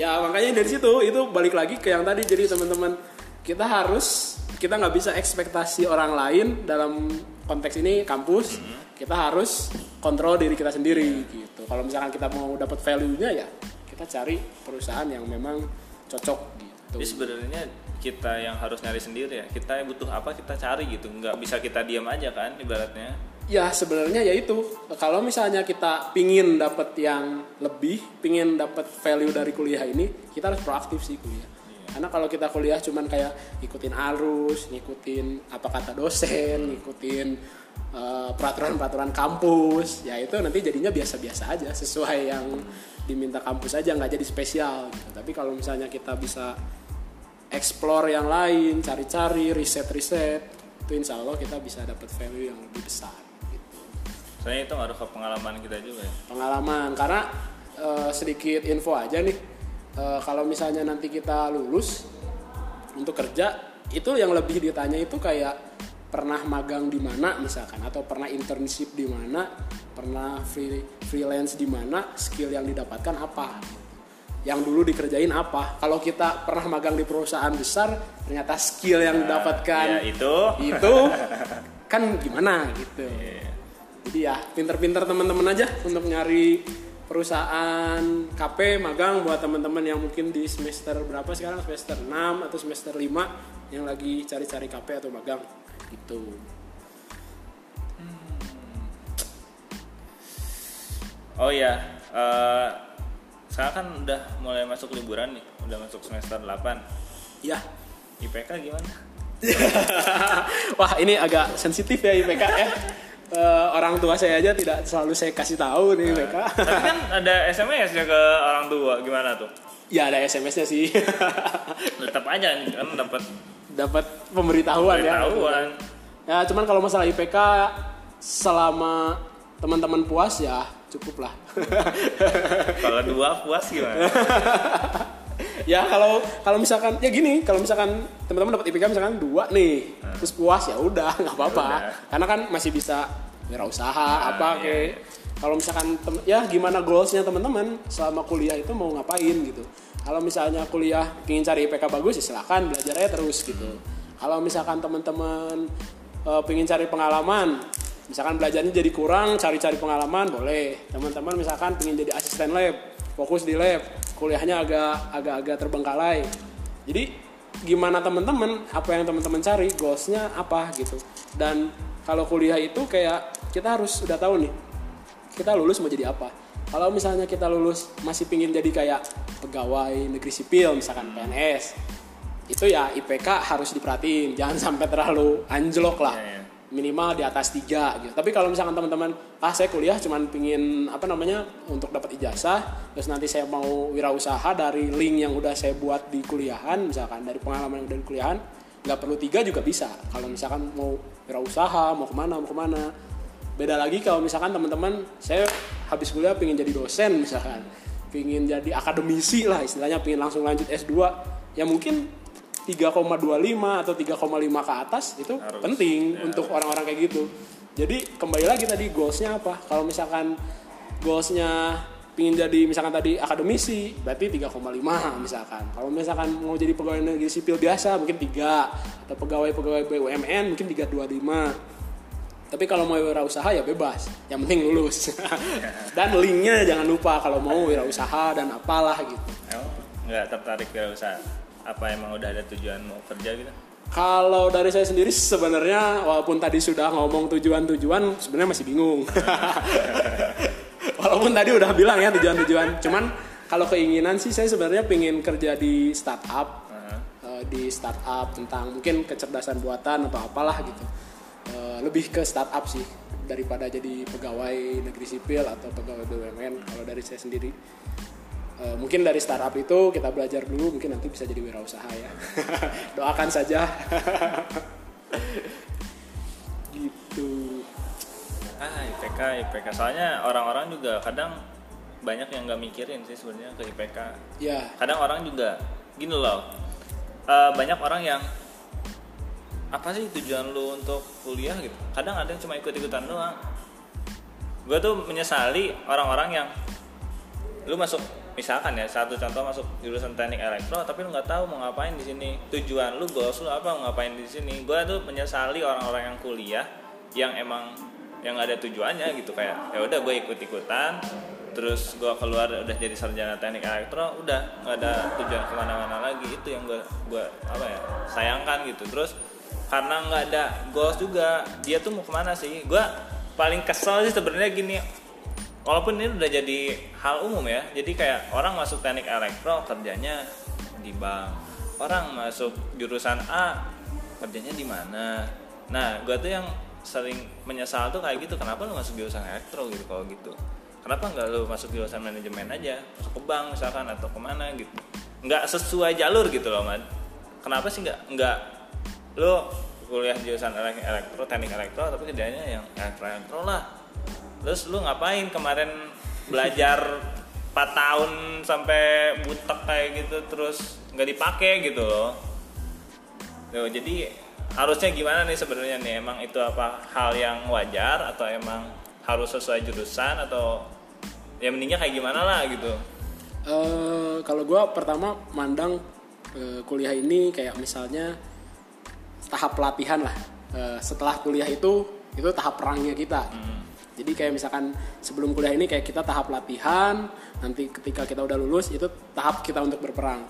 Ya makanya dari situ itu balik lagi ke yang tadi jadi teman-teman kita harus kita nggak bisa ekspektasi orang lain dalam konteks ini kampus kita harus kontrol diri kita sendiri gitu kalau misalkan kita mau dapat value-nya ya kita cari perusahaan yang memang cocok gitu Jadi sebenarnya kita yang harus nyari sendiri ya. Kita butuh apa kita cari gitu. Nggak bisa kita diam aja kan ibaratnya. Ya sebenarnya ya itu kalau misalnya kita pingin dapat yang lebih, pingin dapat value dari kuliah ini, kita harus proaktif sih kuliah. Karena kalau kita kuliah cuman kayak ngikutin arus, ngikutin apa kata dosen, ngikutin eh, peraturan-peraturan kampus, ya itu nanti jadinya biasa-biasa aja sesuai yang diminta kampus aja nggak jadi spesial. Gitu. Tapi kalau misalnya kita bisa explore yang lain, cari-cari, riset-riset, itu insya Allah kita bisa dapat value yang lebih besar. Soalnya itu ngaruh ke pengalaman kita juga ya. Pengalaman, karena eh, sedikit info aja nih, eh, kalau misalnya nanti kita lulus untuk kerja, itu yang lebih ditanya itu kayak pernah magang di mana misalkan atau pernah internship di mana, pernah free, freelance di mana, skill yang didapatkan apa. Yang dulu dikerjain apa? Kalau kita pernah magang di perusahaan besar, ternyata skill yang didapatkan Ya itu. itu kan gimana gitu. Jadi ya pinter-pinter teman-teman aja untuk nyari perusahaan KP magang buat teman-teman yang mungkin di semester berapa sekarang semester 6 atau semester 5 yang lagi cari-cari KP atau magang gitu. Oh iya, eh, sekarang kan udah mulai masuk liburan nih, udah masuk semester 8. Ya. IPK gimana? Wah, ini agak sensitif ya IPK ya. Eh, orang tua saya aja tidak selalu saya kasih tahu nih IPK. Tapi kan ada SMS ya ke orang tua, gimana tuh? ya ada SMS-nya sih. Tetap aja kan dapat Dapat pemberitahuan, ya. pemberitahuan. Ya, cuman kalau masalah IPK selama teman-teman puas ya cukup lah. Kalau dua puas gimana? ya kalau kalau misalkan ya gini, kalau misalkan teman-teman dapat IPK misalkan dua nih, terus puas ya udah nggak apa-apa. Ya. Karena kan masih bisa wirausaha apa iya, kayak kalau misalkan tem- ya gimana goalsnya teman-teman selama kuliah itu mau ngapain gitu. Kalau misalnya kuliah ingin cari IPK bagus ya silakan belajar aja terus gitu. Kalau misalkan teman-teman pengen cari pengalaman, misalkan belajarnya jadi kurang, cari-cari pengalaman boleh. Teman-teman misalkan pengen jadi asisten lab, fokus di lab, kuliahnya agak agak-agak terbengkalai. Jadi gimana teman-teman, apa yang teman-teman cari, goalsnya apa gitu. Dan kalau kuliah itu kayak kita harus udah tahu nih, kita lulus mau jadi apa. Kalau misalnya kita lulus masih pingin jadi kayak pegawai negeri sipil, misalkan PNS, itu ya IPK harus diperhatiin, jangan sampai terlalu anjlok lah. Iya, iya. Minimal di atas tiga gitu. Tapi kalau misalkan teman-teman, ah saya kuliah cuman pingin apa namanya untuk dapat ijazah, terus nanti saya mau wirausaha dari link yang udah saya buat di kuliahan, misalkan dari pengalaman yang udah di kuliahan, nggak perlu tiga juga bisa. Kalau misalkan mau wirausaha, mau ke mana, mau ke mana. Beda lagi kalau misalkan teman-teman, saya habis kuliah pingin jadi dosen misalkan. pingin jadi akademisi lah istilahnya pingin langsung lanjut S2 ya mungkin 3,25 atau 3,5 ke atas itu Harus. penting Ya. untuk orang-orang kayak gitu. Jadi kembali lagi tadi goalsnya apa? Kalau misalkan goalsnya pingin jadi misalkan tadi akademisi berarti 3,5 misalkan. Kalau misalkan mau jadi pegawai negeri sipil biasa mungkin 3 atau pegawai-pegawai BUMN mungkin 325 tapi kalau mau wirausaha ya bebas. Yang penting lulus. Dan linknya jangan lupa kalau mau wirausaha dan apalah gitu. Emang nggak tertarik ke usaha? Apa emang udah ada tujuan mau kerja gitu? Kalau dari saya sendiri sebenarnya walaupun tadi sudah ngomong tujuan-tujuan sebenarnya masih bingung. walaupun tadi udah bilang ya tujuan-tujuan, cuman kalau keinginan sih saya sebenarnya pengen kerja di startup, Heeh. eh, di startup tentang mungkin kecerdasan buatan atau apalah gitu. Eh, lebih ke startup sih daripada jadi pegawai negeri sipil atau pegawai BUMN kalau dari saya sendiri. Eh, mungkin dari startup itu kita belajar dulu mungkin nanti bisa jadi wirausaha ya doakan saja gitu Ah IPK IPK soalnya orang-orang juga kadang banyak yang nggak mikirin sih sebenarnya ke IPK. ya Kadang orang juga gini loh. eh, banyak orang yang apa sih tujuan lu untuk kuliah gitu? Kadang ada yang cuma ikut-ikutan doang. Gue tuh menyesali orang-orang yang lu masuk misalkan ya satu contoh masuk jurusan teknik elektro tapi lu nggak tahu mau ngapain di sini. Tujuan lu goals lu apa mau ngapain di sini. Gue tuh menyesali orang-orang yang kuliah yang emang yang nggak ada tujuannya gitu. Kayak ya udah gue ikut ikutan terus gue keluar udah jadi sarjana teknik elektro udah nggak ada tujuan ke mana-mana lagi. Itu yang gue gue apa ya sayangkan gitu. Terus karena nggak ada goals juga dia tuh mau ke mana sih? Gue paling kesel sih sebenarnya gini walaupun ini udah jadi hal umum ya jadi kayak orang masuk teknik elektro kerjanya di bank. Orang masuk jurusan A kerjanya di mana? Nah gue tuh yang sering menyesal tuh kayak gitu kenapa lu masuk jurusan elektro gitu kalau gitu? Kenapa nggak lu masuk jurusan manajemen aja? Masuk ke bank misalkan atau ke mana gitu. Nggak sesuai jalur gitu loh man kenapa sih nggak nggak lu kuliah jurusan elek- elektro teknik elektro tapi kerjanya yang elektro elektro lah terus lu ngapain kemarin belajar 4 tahun sampai butek kayak gitu terus nggak dipakai gitu loh. Tuh, jadi harusnya gimana nih sebenarnya nih? Emang itu apa hal yang wajar atau emang harus sesuai jurusan atau ya mendingnya kayak gimana lah gitu? Eh, kalau gue pertama mandang eh, kuliah ini kayak misalnya tahap pelatihan lah. Eh, setelah kuliah itu itu tahap perangnya kita jadi kayak misalkan sebelum kuliah ini kayak kita tahap latihan nanti ketika kita udah lulus itu tahap kita untuk berperang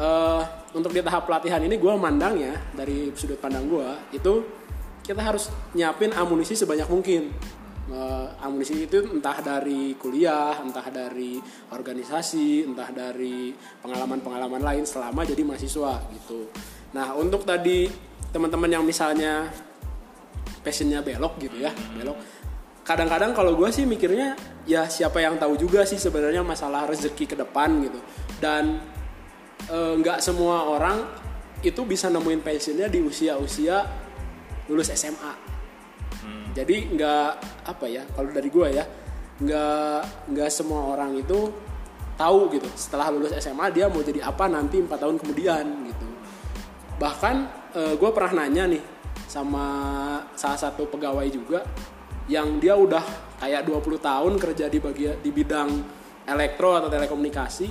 Eh, untuk di tahap pelatihan ini gue mandang ya dari sudut pandang gue itu kita harus nyiapin amunisi sebanyak mungkin Eh, amunisi itu entah dari kuliah, entah dari organisasi, entah dari pengalaman-pengalaman lain selama jadi mahasiswa gitu. Nah untuk tadi teman-teman yang misalnya passionnya belok gitu ya, belok. Kadang-kadang kalau gue sih mikirnya ya siapa yang tahu juga sih sebenarnya masalah rezeki ke depan gitu. Dan eh, nggak semua orang itu bisa nemuin passionnya di usia-usia lulus SMA jadi nggak apa ya kalau dari gue ya nggak nggak semua orang itu tahu gitu setelah lulus SMA dia mau jadi apa nanti empat tahun kemudian gitu. Bahkan gue pernah nanya nih sama salah satu pegawai juga yang dia udah kayak 20 tahun kerja di bagian di bidang elektro atau telekomunikasi.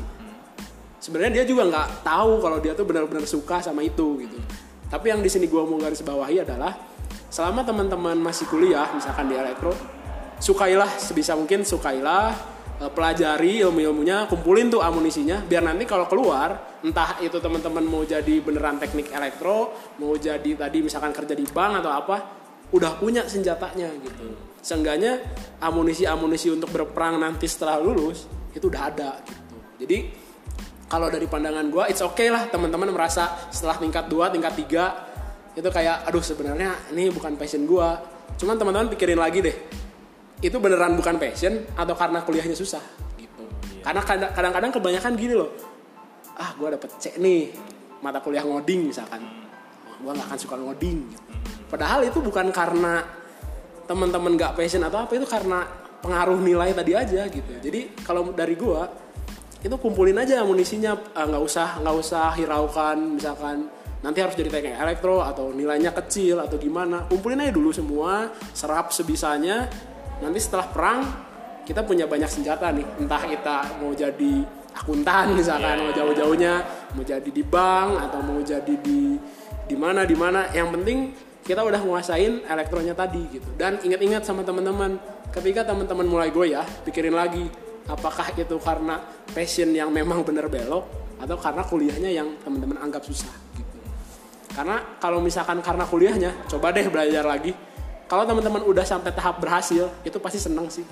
Sebenarnya dia juga nggak tahu kalau dia tuh benar-benar suka sama itu gitu. Tapi yang di sini gue mau garis bawahi adalah selama teman-teman masih kuliah misalkan di elektro sukailah sebisa mungkin sukailah eh, pelajari ilmu-ilmunya kumpulin tuh amunisinya biar nanti kalau keluar entah itu teman-teman mau jadi beneran teknik elektro mau jadi tadi misalkan kerja di bank atau apa udah punya senjatanya gitu. Seenggaknya amunisi-amunisi untuk berperang nanti setelah lulus itu udah ada gitu. Jadi kalau dari pandangan gue it's okay lah teman-teman merasa setelah tingkat 2, tingkat 3 itu kayak aduh sebenarnya ini bukan passion gue cuman teman-teman pikirin lagi deh itu beneran bukan passion atau karena kuliahnya susah gitu. Karena kadang- kadang-kadang kebanyakan gini loh ah gue dapet C nih mata kuliah ngoding misalkan. Gue nggak akan suka ngoding gitu. Padahal itu bukan karena teman-teman nggak passion atau apa itu karena pengaruh nilai tadi aja gitu. Jadi kalau dari gue itu kumpulin aja amunisinya Ah, nggak usah nggak usah hiraukan misalkan nanti harus jadi teknik elektro atau nilainya kecil atau gimana. Kumpulin aja dulu semua serap sebisanya. Nanti setelah perang kita punya banyak senjata nih. Entah kita mau jadi akuntan misalkan mau jauh-jauhnya mau jadi di bank atau mau jadi di di mana di mana. Yang penting kita udah nguasain elektronya tadi gitu. Dan ingat-ingat sama teman-teman ketika teman-teman mulai goyah pikirin lagi apakah itu karena passion yang memang bener belok atau karena kuliahnya yang teman-teman anggap susah gitu. Karena kalau misalkan karena kuliahnya coba deh belajar lagi. Kalau teman-teman udah sampai tahap berhasil itu pasti seneng sih.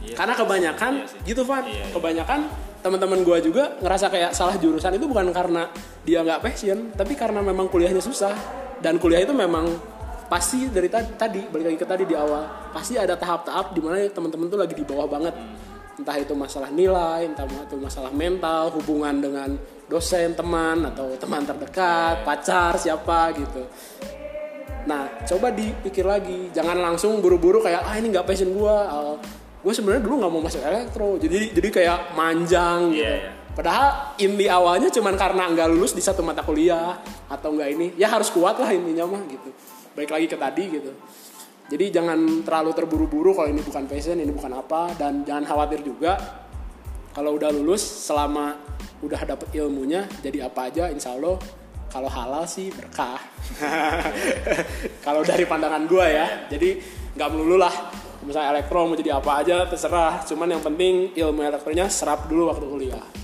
Iya. karena kebanyakan Iya gitu Van. Iya, iya. kebanyakan teman-teman gua juga ngerasa kayak salah jurusan. Itu bukan karena dia nggak passion tapi karena memang kuliahnya susah dan kuliah itu memang pasti dari ta- tadi balik lagi ke tadi di awal pasti ada tahap-tahap di mana teman-teman tuh lagi di bawah banget entah itu masalah nilai entah itu masalah mental hubungan dengan dosen teman atau teman terdekat pacar siapa gitu Nah, coba dipikir lagi, jangan langsung buru-buru kayak ah ini nggak passion gua. gue sebenarnya dulu nggak mau masuk elektro, jadi jadi kayak manjang gitu. Iya, iya. Padahal inti awalnya cuman karena nggak lulus di satu mata kuliah atau nggak ini, ya harus kuat lah intinya mah gitu. Baik lagi ke tadi gitu. Jadi jangan terlalu terburu-buru kalau ini bukan passion, ini bukan apa, dan jangan khawatir juga kalau udah lulus selama udah dapet ilmunya jadi apa aja insya Allah kalau halal sih berkah. Kalau dari pandangan gua ya jadi nggak melulu lah. Misalnya elektro mau jadi apa aja terserah. Cuman yang penting ilmu elektronya serap dulu waktu kuliah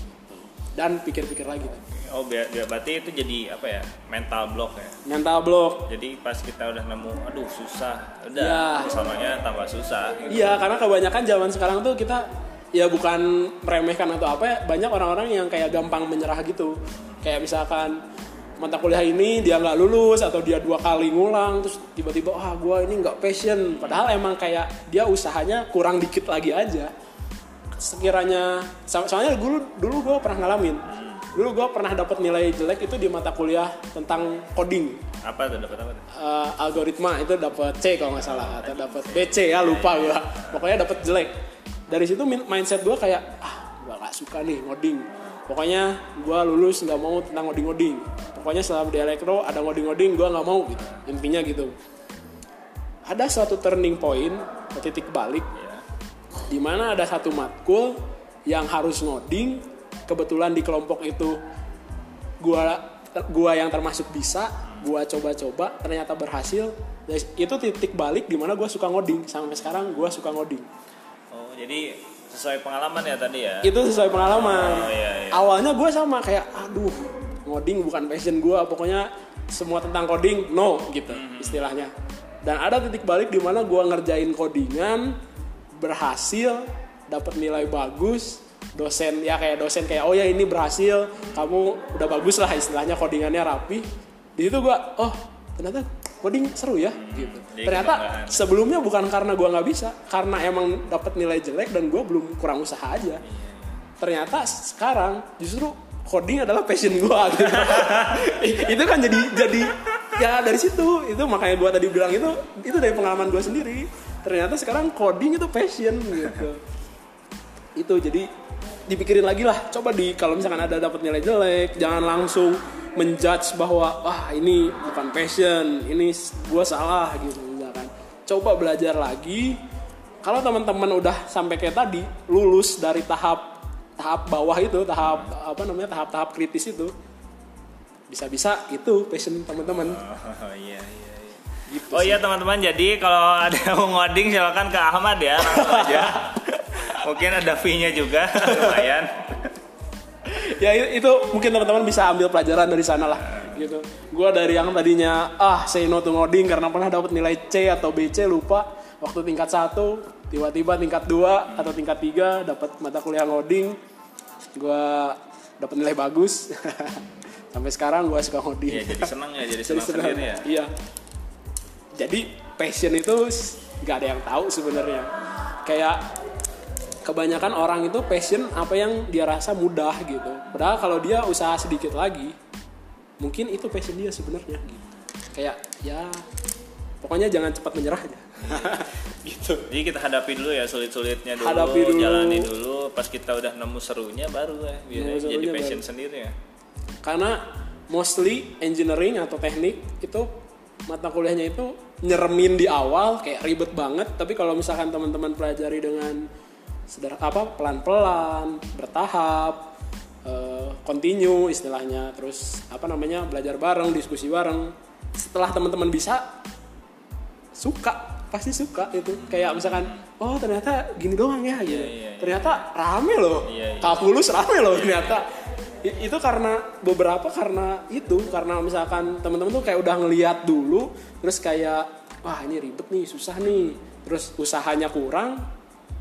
dan pikir-pikir lagi Oh, biar, biar berarti itu jadi apa ya? Mental block ya. mental block Jadi pas kita udah nemu, aduh susah, udah Iya. sononya tambah susah. Gitu. Iya, karena kebanyakan zaman sekarang tuh kita ya bukan meremehkan atau apa ya, banyak orang-orang yang kayak gampang menyerah gitu. Kayak misalkan mata kuliah ini dia nggak lulus atau dia dua kali ngulang terus tiba-tiba ah gua ini nggak passion padahal emang kayak dia usahanya kurang dikit lagi aja sekiranya so- soalnya dulu dulu gue pernah ngalamin. Dulu gue pernah dapat nilai jelek itu di mata kuliah tentang coding. Apa tuh dapat apa tuh? eh, algoritma itu dapat C kalau nggak salah atau dapat BC ya lupa gua. Pokoknya dapat jelek. Dari situ min- mindset gua kayak ah gua nggak suka nih ngoding. Pokoknya gua lulus nggak mau tentang ngoding ngoding pokoknya selama di elektro ada ngoding ngoding gua nggak mau gitu. Intinya gitu. Ada suatu turning point titik balik Di mana ada satu matkul yang harus ngoding kebetulan di kelompok itu gua gua yang termasuk bisa gua coba-coba ternyata berhasil Dan itu titik balik di mana gua suka ngoding sampai sekarang gua suka ngoding Oh, jadi sesuai pengalaman ya tadi ya? itu sesuai pengalaman Oh, iya, iya. awalnya gua sama kayak aduh ngoding bukan passion gua pokoknya semua tentang coding no gitu Hmm. istilahnya dan ada titik balik di mana gua ngerjain codingan berhasil dapat nilai bagus dosen ya kayak dosen kayak oh ya ini berhasil kamu udah bagus lah istilahnya codingannya rapi. Di situ gua oh ternyata coding seru ya gitu. Jadi ternyata kebanggaan. sebelumnya bukan karena gua nggak bisa karena emang dapat nilai jelek dan gua belum kurang usaha aja. Ternyata sekarang justru coding adalah passion gua gitu. itu kan jadi jadi ya dari situ. Itu makanya gua tadi bilang itu itu dari pengalaman gua sendiri ternyata sekarang coding itu passion gitu. Itu jadi dipikirin lagi lah. Coba di kalau misalkan ada dapat nilai jelek jangan langsung menjudge bahwa wah ini bukan passion ini gua salah gitu misalkan. Coba belajar lagi. Kalau teman-teman udah sampai kayak tadi lulus dari tahap tahap bawah itu tahap apa namanya tahap-tahap kritis itu bisa-bisa itu passion teman-teman. Oh iya iya. Iya. gitu Oh sih. iya teman-teman, jadi kalau ada yang mau ngoding silakan ke Ahmad ya, langsung aja. Mungkin ada fee-nya juga, lumayan. ya itu mungkin teman-teman bisa ambil pelajaran dari sana lah gitu gue dari yang tadinya ah say no to ngoding karena pernah dapat nilai C atau BC lupa waktu tingkat satu tiba-tiba tingkat 2 atau tingkat 3 dapat mata kuliah ngoding gue dapat nilai bagus sampai sekarang gue suka ngoding Iya, jadi seneng ya, jadi Jadi senang. sendiri ya. Iya. Jadi passion itu nggak ada yang tahu sebenarnya. Kayak kebanyakan orang itu passion apa yang dia rasa mudah gitu. Padahal kalau dia usaha sedikit lagi, mungkin itu passion dia sebenarnya. Gitu. Kayak ya pokoknya jangan cepat menyerah aja gitu Jadi kita hadapi dulu ya sulit-sulitnya dulu, Hadapi dulu. jalani dulu. Pas kita udah nemu serunya baru ya Nemu jadi passion baru. sendiri ya. karena mostly engineering atau teknik itu mata kuliahnya itu nyeremin di awal kayak ribet banget. Tapi kalau misalkan teman-teman pelajari dengan seder apa pelan-pelan bertahap eh, continue istilahnya terus apa namanya belajar bareng diskusi bareng setelah teman-teman bisa suka pasti suka itu. Kayak misalkan oh ternyata gini doang ya gitu. Iya, iya. ternyata rame loh. Iya, iya. kalkulus rame loh ternyata itu karena beberapa karena itu karena misalkan teman-teman tuh kayak udah ngeliat dulu terus kayak wah ini ribet nih susah nih terus usahanya kurang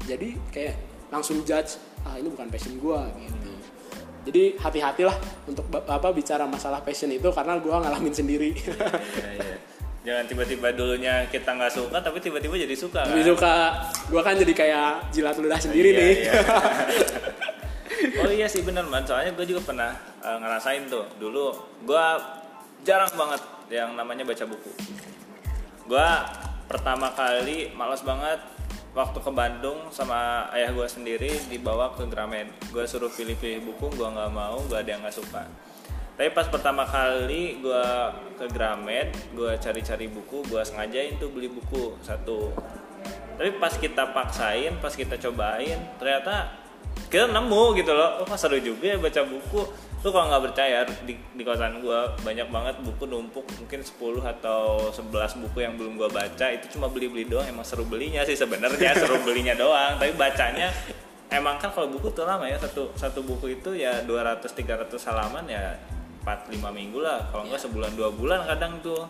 jadi kayak langsung judge ah ini bukan passion gua gitu jadi hati-hatilah untuk apa bicara masalah passion itu karena gua ngalamin sendiri Iya, iya. Jangan tiba-tiba dulunya kita nggak suka tapi tiba-tiba jadi suka kan. Jadi suka gua kan jadi kayak jilat ludah sendiri Iya, nih. oh iya sih bener man. Soalnya gue juga pernah eh, ngerasain tuh. Dulu gue jarang banget yang namanya baca buku. Gue pertama kali malas banget waktu ke Bandung sama ayah gue sendiri dibawa ke Gramet gue suruh pilih-pilih buku gue nggak mau gue ada yang nggak suka. Tapi pas pertama kali gue ke Gramet gue cari-cari buku gue sengajain tuh beli buku satu. Tapi pas kita paksain pas kita cobain ternyata kita nemu gitu loh. Oh seru juga ya baca buku. Lu kalau nggak percaya di, di kosan gue banyak banget buku numpuk. Mungkin 10 atau 11 buku yang belum gue baca. Itu cuma beli-beli doang. Emang seru belinya sih sebenarnya. Seru belinya doang. Tapi bacanya emang kan kalau buku tuh lama ya. Satu satu buku itu ya 200 300 halaman ya 4 5 minggu lah. Kalau nggak sebulan dua bulan kadang tuh.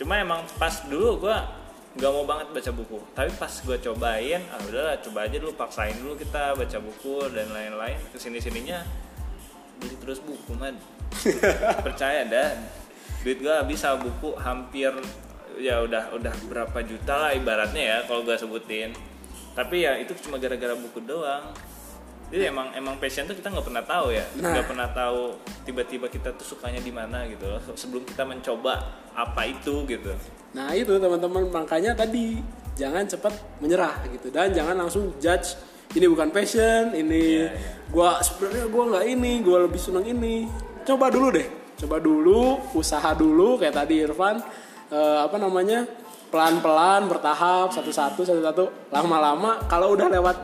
Cuma emang pas dulu gue nggak mau banget baca buku. Tapi pas gue cobain ah udahlah coba aja dulu paksain dulu kita baca buku dan lain-lain. Ke sini sininya beli terus buku man. Percaya dah duit gue bisa buku hampir ya udah udah berapa juta lah ibaratnya ya kalau gue sebutin. Tapi ya itu cuma gara-gara buku doang. Jadi emang emang passion tuh kita nggak pernah tahu ya. Nah. nggak pernah tahu tiba-tiba kita tuh sukanya di mana gitu loh. Sebelum kita mencoba apa itu gitu Nah itu teman-teman makanya tadi jangan cepat menyerah gitu dan jangan langsung judge ini bukan passion, ini Iya, iya. gua sebenarnya gua nggak ini, gua lebih senang ini. Coba dulu deh, coba dulu, usaha dulu kayak tadi Irfan eh, apa namanya pelan-pelan bertahap satu-satu satu-satu lama-lama kalau udah lewat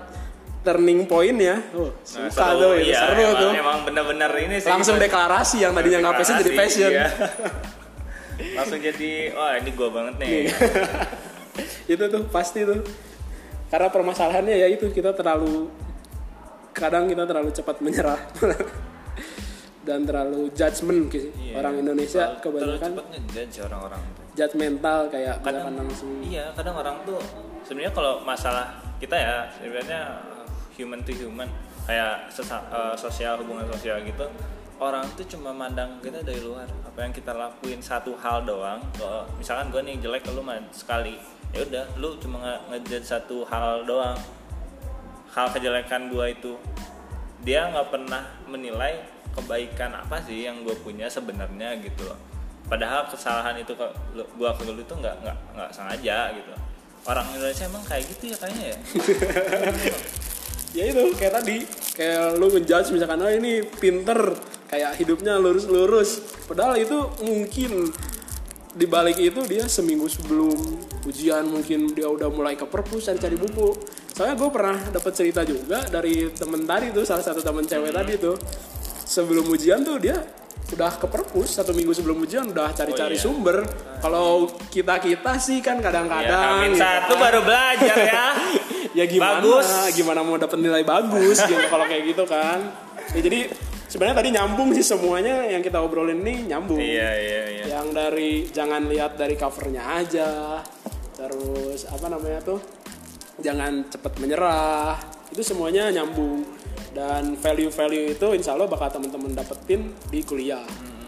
turning point ya, oh, Nah, suka tuh iya, seru emang, tuh. emang bener-bener ini sih Langsung deklarasi yang tadinya nggak passion jadi passion. iya. langsung jadi wah ini gua banget nih Iya. itu tuh pasti tuh karena permasalahannya ya itu kita terlalu kadang kita terlalu cepat menyerah dan terlalu judgement gitu. Iya. orang Indonesia Terlalu- kebanyakan terlalu cepet ngejudge orang-orang judgmental kayak kadang langsung iya kadang orang tuh sebenarnya kalau masalah kita ya sebenarnya uh, human to human kayak sesa- uh, sosial hubungan sosial gitu orang tuh cuma mandang kita dari luar. Apa yang kita lakuin satu hal doang kalau misalkan gue nih jelek lu mah sekali. Ya udah lu cuma nge- ngejudge satu hal doang. Hal kejelekan gue itu. Dia nggak pernah menilai kebaikan apa sih yang gue punya sebenarnya gitu loh. Padahal kesalahan itu ke gua ke lu itu nggak nggak nggak sengaja gitu. Orang Indonesia emang kayak gitu ya kayaknya ya? Ya itu kayak tadi. Kayak lu ngejudge misalkan oh ini pinter kayak hidupnya lurus-lurus. Padahal itu mungkin di balik itu dia seminggu sebelum ujian mungkin dia udah mulai ke perpus cari cari buku. Soalnya gue pernah dapat cerita juga dari temen tadi tuh salah satu temen cewek tadi tuh. Sebelum ujian tuh dia udah ke perpus satu minggu sebelum ujian udah cari-cari iya. sumber. Kalau kita kita sih kan ya kadang-kadang gitu. satu kan. baru belajar ya. Ya gimana Bagus. gimana mau dapat nilai bagus gitu kalau kayak gitu kan. Ya, jadi sebenarnya tadi nyambung sih semuanya yang kita obrolin nih nyambung. Iya iya iya. Yang dari jangan lihat dari covernya aja terus apa namanya tuh jangan cepat menyerah itu semuanya nyambung. Dan value-value itu insya Allah bakal teman-teman dapetin di kuliah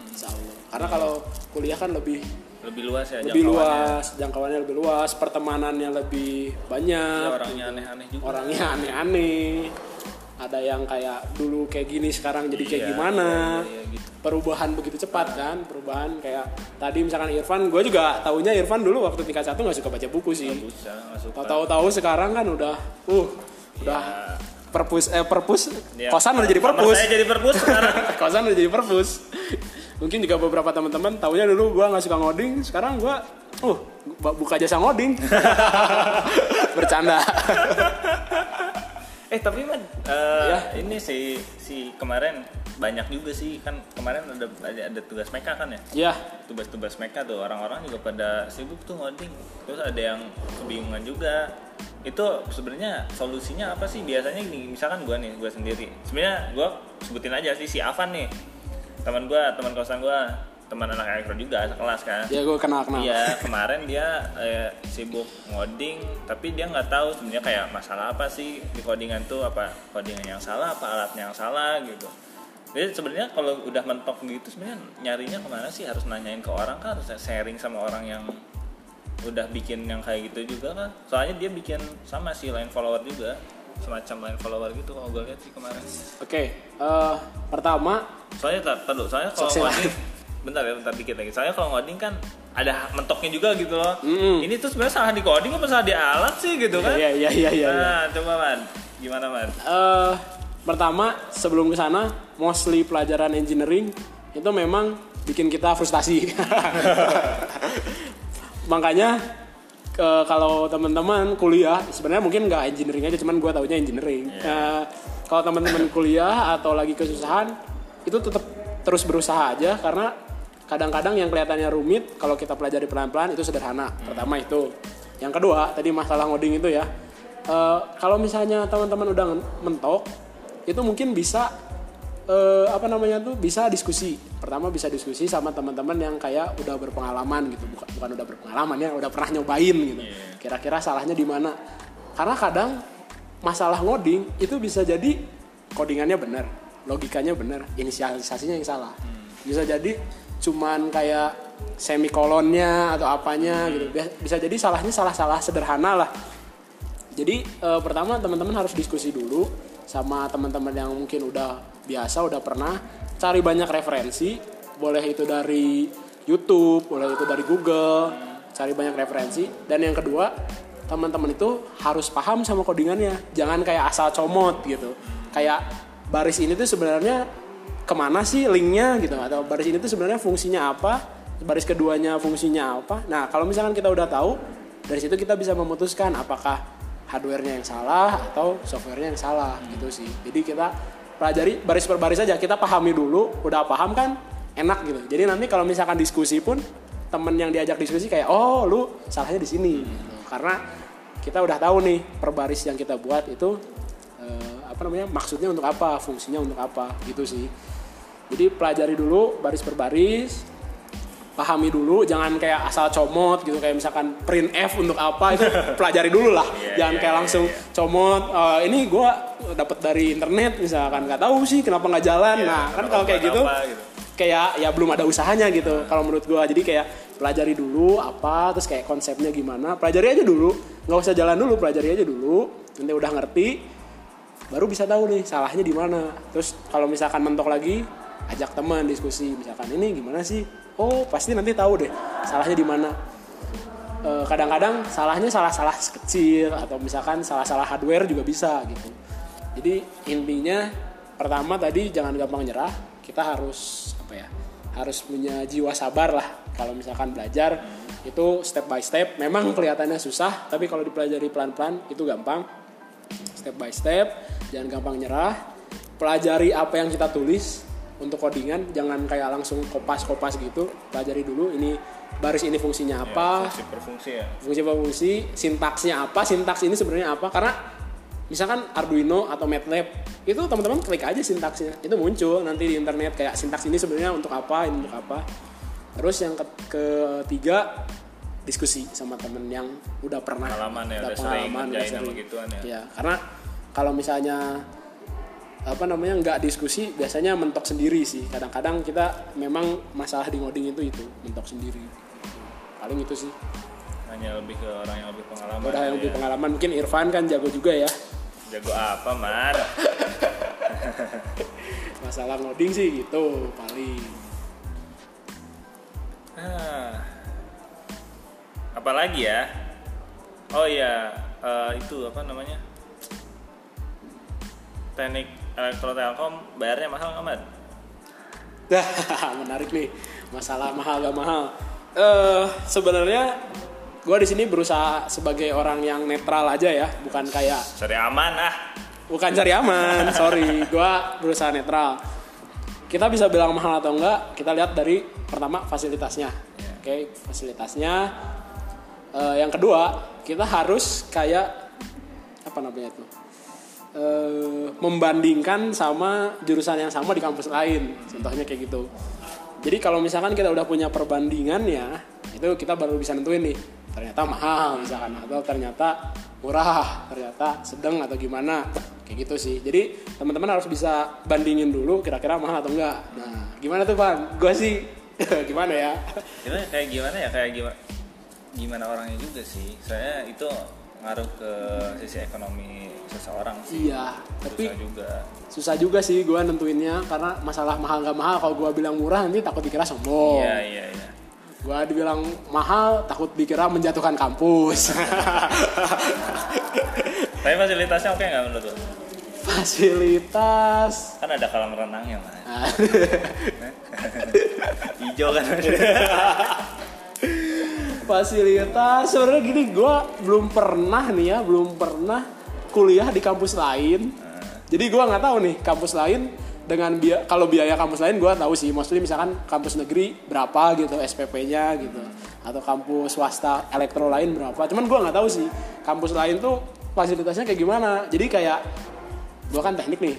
insya Allah. Karena kalau kuliah kan lebih lebih luas ya lebih jangkauannya. luas jangkauannya lebih luas pertemanannya lebih banyak. Iya, orangnya aneh-aneh juga. Orangnya aneh-aneh ada yang kayak dulu kayak gini sekarang jadi kayak Iya, gimana? iya, iya, gitu. perubahan begitu cepat kan? Perubahan kayak tadi misalkan Irfan gue juga taunya Irfan dulu waktu tingkat satu nggak suka baca buku sih. Tahu-tahu sekarang kan udah uh udah Ya. perpus eh perpus? Ya, kosan udah jadi perpus. Saya jadi perpus sekarang. Kosan udah jadi perpus. Mungkin juga beberapa teman-teman taunya dulu gua nggak suka ngoding sekarang gua uh bu- buka jasa ngoding. Bercanda eh tapi man eh, Ya. ini si si kemarin banyak juga sih. Kan kemarin ada ada, ada tugas meka kan ya? Ya. Tugas-tugas meka tuh orang-orang juga pada sibuk tuh ngoding. Terus ada yang kebingungan juga. Itu sebenarnya solusinya apa sih? Biasanya gini misalkan gua nih gua sendiri. Sebenarnya gua sebutin aja sih si Avan nih. Teman gua teman kosan gua teman anak elektro juga sekelas kan ya gue kenal kenal Iya kemarin dia eh, sibuk ngoding tapi dia nggak tahu sebenarnya kayak masalah apa sih di codingan tuh apa codingan yang salah apa alatnya yang salah gitu. Jadi sebenarnya kalau udah mentok gitu sebenarnya nyarinya ke mana sih harus nanyain ke orang kan harus sharing sama orang yang udah bikin yang kayak gitu juga kan. Soalnya dia bikin sama sih line follower juga semacam line follower gitu kalau gue lihat sih kemarin. oke eh, pertama Soalnya tar dulu, soalnya kalau ngoding bentar ya bentar dikit lagi. Soalnya kalau ngoding kan ada mentoknya juga gitu loh. Mm-mm. Ini tuh sebenarnya salah di coding apa salah di alat sih gitu kan? iya iya iya iya iya. Nah, coba man, gimana man? Eh, pertama sebelum ke sana mostly pelajaran engineering itu memang bikin kita frustasi. Makanya kalau teman-teman kuliah sebenarnya mungkin nggak engineering aja cuman gue taunya engineering. Eh, kalau teman-teman kuliah atau lagi kesusahan itu tetap terus berusaha aja karena kadang-kadang yang kelihatannya rumit kalau kita pelajari pelan-pelan itu sederhana. Pertama itu. Yang kedua tadi masalah ngoding itu ya. Eh, kalau misalnya teman-teman udah mentok itu mungkin bisa eh, apa namanya tuh bisa diskusi. Pertama bisa diskusi sama teman-teman yang kayak udah berpengalaman gitu. Bukan bukan udah berpengalaman ya udah pernah nyobain gitu. Kira-kira salahnya di mana? Karena kadang masalah ngoding itu bisa jadi codingannya benar logikanya benar inisialisasinya yang salah. Bisa jadi cuman kayak semikolonnya atau apanya gitu. Bias- bisa jadi salahnya salah-salah sederhana lah. Jadi eh, pertama teman-teman harus diskusi dulu sama teman-teman yang mungkin udah biasa, udah pernah. Cari banyak referensi, boleh itu dari YouTube, boleh itu dari Google, cari banyak referensi. Dan yang kedua, teman-teman itu harus paham sama codingannya, jangan kayak asal comot gitu. Kayak baris ini tuh sebenarnya ke mana sih linknya gitu, atau baris ini tuh sebenarnya fungsinya apa, baris keduanya fungsinya apa. Nah kalau misalkan kita udah tahu, dari situ kita bisa memutuskan apakah hardware-nya yang salah atau software-nya yang salah gitu sih. Jadi kita pelajari baris per baris aja, kita pahami dulu, udah paham kan enak gitu. Jadi nanti kalau misalkan diskusi pun temen yang diajak diskusi kayak oh lu salahnya di sini gitu. Karena kita udah tahu nih per baris yang kita buat itu eh, apa namanya maksudnya untuk apa, fungsinya untuk apa gitu sih. Jadi pelajari dulu baris per baris, pahami dulu jangan kayak asal comot gitu kayak misalkan print F untuk apa itu pelajari dulu lah. Iya, jangan iya, kayak iya, langsung comot "Eh, ini gua dapat dari internet misalkan. Nggak tahu sih kenapa nggak jalan. Iya, nah kan kalau kayak gitu, apa gitu. kayak ya belum ada usahanya gitu kalau menurut gua. Jadi kayak pelajari dulu apa terus kayak konsepnya gimana pelajari aja dulu. Nggak usah jalan dulu pelajari aja dulu. Nanti udah ngerti baru bisa tahu nih salahnya di mana. Terus kalau misalkan mentok lagi ajak teman diskusi misalkan ini gimana sih? Oh pasti nanti tahu deh salahnya di mana. Eh, kadang-kadang salahnya salah-salah kecil atau misalkan salah-salah hardware juga bisa gitu. Jadi intinya pertama tadi jangan gampang nyerah. Kita harus apa ya harus punya jiwa sabar lah. Kalau misalkan belajar itu step by step. Memang kelihatannya susah tapi kalau dipelajari pelan-pelan itu gampang. Step by step jangan gampang nyerah. Pelajari apa yang kita tulis untuk codingan jangan kayak langsung kopas-kopas gitu pelajari dulu ini baris ini fungsinya apa Fungsi per fungsi ya. fungsi per fungsi sintaksnya apa sintaks ini sebenarnya apa karena misalkan Arduino atau MATLAB itu teman-teman klik aja sintaksnya itu muncul nanti di internet kayak sintaks ini sebenarnya untuk apa ini untuk apa terus yang ke- ketiga diskusi sama temen yang udah pernah Pengalaman ya, udah udah sering pengalaman, udah sering. ya. ya karena kalau misalnya apa namanya nggak diskusi biasanya mentok sendiri sih kadang-kadang kita memang masalah di ngoding itu itu mentok sendiri paling itu sih Hanya lebih ke orang yang lebih pengalaman. udah yang ya. lebih pengalaman mungkin Irfan kan jago juga ya Jago apa, Man? masalah ngoding sih gitu paling Ah. Apalagi ya? Oh iya, eh, itu apa namanya? Teknik elektro telkom bayarnya mahal nggak, Mat? Dah, menarik nih. Masalah mahal gak mahal. Eh, sebenarnya gue di sini berusaha sebagai orang yang netral aja ya, bukan kayak Cari aman ah. bukan cari aman. Sorry, gue berusaha netral. Kita bisa bilang mahal atau enggak, kita lihat dari pertama fasilitasnya. Oke, fasilitasnya. Eh, yang kedua, kita harus kayak apa namanya tuh? Eh, membandingkan sama jurusan yang sama di kampus lain. Contohnya kayak gitu. Jadi kalau misalkan kita udah punya perbandingannya, itu kita baru bisa nentuin nih. Ternyata mahal misalkan atau ternyata murah, ternyata sedang atau gimana. Kayak gitu sih. Jadi teman-teman harus bisa bandingin dulu kira-kira mahal atau enggak. Nah, gimana tuh, Pan? Gue sih gimana ya? Kayak gimana ya? Kayak gimana? Gimana orangnya juga sih. Saya itu ngaruh ke sisi ekonomi seseorang sih. Iya, tapi Susah juga. susah juga sih gue nentuinnya karena masalah mahal gak mahal kalau gue bilang murah nanti takut dikira sombong Iya, iya, iya. gue dibilang mahal takut dikira menjatuhkan kampus Tapi fasilitasnya oke nggak menurut lo? fasilitas Kan ada kolam renangnya, Mas. Hijau kan fasilitas. Sebenarnya gini gue belum pernah nih ya belum pernah kuliah di kampus lain. Jadi gue nggak tahu nih kampus lain dengan biaya kalau biaya kampus lain gue tahu sih. Mostly misalkan kampus negeri berapa gitu SPP-nya gitu. Atau kampus swasta elektro lain berapa. Cuman gue nggak tahu sih kampus lain tuh fasilitasnya kayak gimana. Jadi kayak gue kan teknik nih.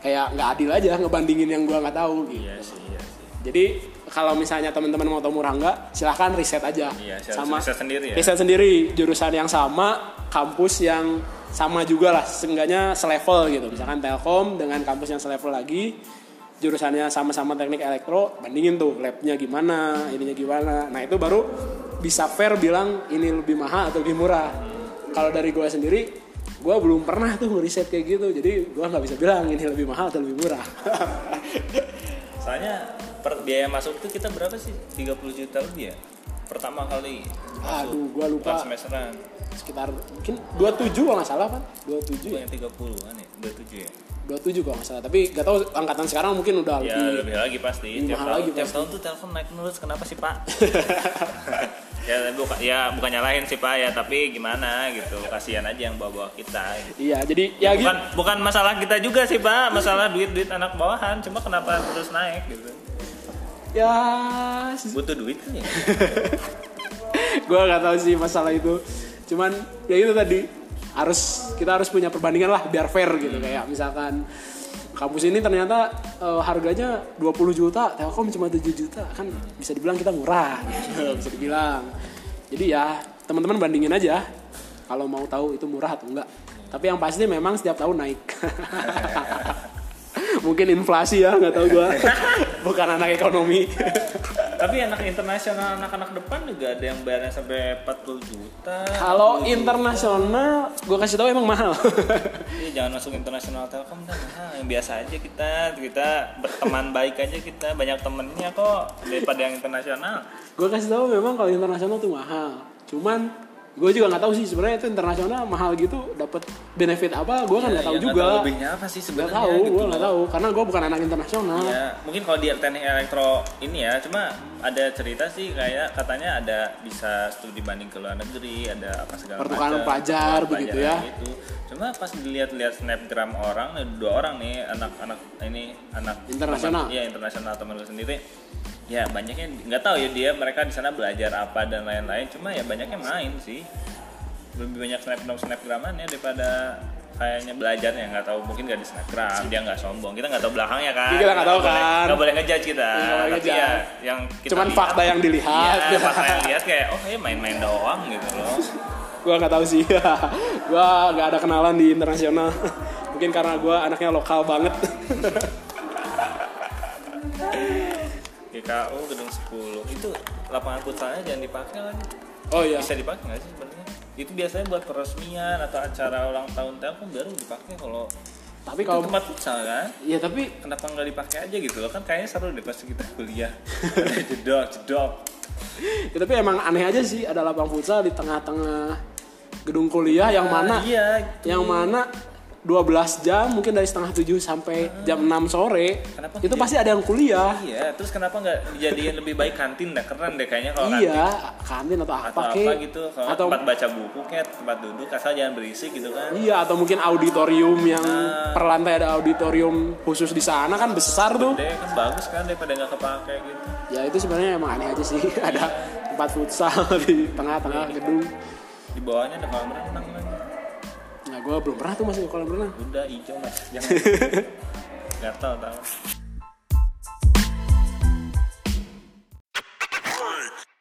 Kayak nggak adil aja ngebandingin yang gue nggak tahu gitu. Iya sih, iya sih. jadi kalau misalnya teman-teman mau tahu murah nggak, silahkan riset aja. Iya, silahkan riset sendiri ya. Riset sendiri, jurusan yang sama, kampus yang sama juga lah, seenggaknya selevel gitu. Misalkan Telkom dengan kampus yang selevel lagi, jurusannya sama-sama teknik elektro, bandingin tuh labnya gimana, ininya gimana. Nah itu baru bisa fair bilang ini lebih mahal atau lebih murah. Kalau dari gue sendiri, gue belum pernah tuh ngeriset kayak gitu, jadi gue nggak bisa bilang ini lebih mahal atau lebih murah. Soalnya per biaya masuk itu kita berapa sih? 30 juta lebih ya? Pertama kali. Aduh, gue lupa. Semesteran. sekitar mungkin 27 kalau nggak salah kan 27 ya Yang 30 kan ya? 27 ya? 27 kalau nggak salah tapi nggak tahu angkatan sekarang mungkin udah Ya lebih lebih lagi pasti. lebih Tiap mahal tahun, lagi tiap pasti. tahun tuh telepon naik terus. Kenapa sih Pak? ya bukan ya bukan nyalahin sih Pak ya tapi gimana gitu kasihan aja yang bawa-bawa kita iya jadi ya gitu bukan bukan masalah kita juga sih Pak masalah duit duit anak bawahan cuma kenapa terus naik gitu ya. Butuh duit kan ya? Gue nggak tahu sih masalah itu. Cuman ya itu tadi harus kita harus punya perbandingan lah biar fair gitu. Kayak misalkan kampus ini ternyata eh, harganya 20 juta Telkom cuma 7 juta. Kan bisa dibilang kita murah gitu. Bisa dibilang. Jadi ya teman-teman bandingin aja. Kalau mau tahu itu murah atau enggak. Tapi yang pasti memang setiap tahun naik mungkin inflasi ya nggak tahu gua bukan anak ekonomi tapi anak internasional anak-anak depan juga ada yang bayarnya sampai 40 juta Kalau 60 juta. internasional, gue kasih tahu emang mahal. Iya, jangan masuk internasional telkom kan mahal yang biasa aja kita kita berteman baik aja kita banyak temennya kok daripada yang internasional gue kasih tahu memang kalau internasional tuh mahal. Cuman gue juga nggak tahu sih sebenarnya itu internasional mahal gitu dapat benefit apa? Gue kan nggak tahu Ya, juga. lebihnya apa sih sebenarnya tahu, gitu gue nggak tahu karena gue bukan anak internasional. Ya, mungkin kalau di teknik elektro ini ya, cuma ada cerita sih kayak katanya ada bisa studi banding ke luar negeri, ada apa segala Pertukaran macam, pelajar begitu ya. gitu. Cuma pas dilihat-lihat snapgram orang, dua orang nih anak-anak ini anak Internasional. Iya internasional teman gue sendiri. Ya banyaknya nggak tahu ya dia mereka di sana belajar apa dan lain-lain. Cuma ya banyaknya main sih. Lebih banyak snapgram snapgramannya daripada kayaknya belajarnya nggak tahu mungkin nggak di snapgram dia nggak sombong kita nggak tahu belakangnya kan Kita nggak tahu kan. nggak boleh ngejudge kita boleh tapi ngejudge. ya yang kita Cuman lihat- fakta yang dilihat. iya, fakta yang lihat kayak oh ya main-main doang gitu loh gue nggak tahu sih. gue nggak ada kenalan di internasional. Mungkin karena gue anaknya lokal banget. GKU gedung 10 itu lapangan futsalnya jangan dipakai lagi oh iya. bisa dipakai nggak sih sebenarnya itu biasanya buat peresmian atau acara ulang tahun Telkom baru dipakai kalau tapi kalau tempat futsal kan? ya tapi Kenapa nggak dipakai aja gitu? Kan kayaknya seru deh pas kita kuliah. Jedok, jedok. ya, tapi emang aneh aja sih ada lapang futsal di tengah-tengah gedung kuliah yang Ah, mana Iya. yang mana 12 jam mungkin dari setengah 7 sampai jam 6 sore Kenapa itu tidak? pasti ada yang kuliah Iya, terus kenapa nggak dijadiin lebih baik kantin? Dah keren deh kayaknya kalau iya kantin atau kantin. apa Atau apa gitu, kalau atau tempat baca buku kayak tempat duduk asal jangan berisik gitu kan. iya atau mungkin auditorium yang Ah. per lantai ada auditorium khusus di sana kan besar tuh Deh kan bagus kan daripada nggak kepake gitu. ya itu sebenarnya emang aneh aja sih ada tempat futsal di tengah-tengah gedung Di bawahnya ada kolam renang lagi. Nah gue belum pernah tuh masuk ke kolam renang Udah hijau mas, jangan. Gatal tau.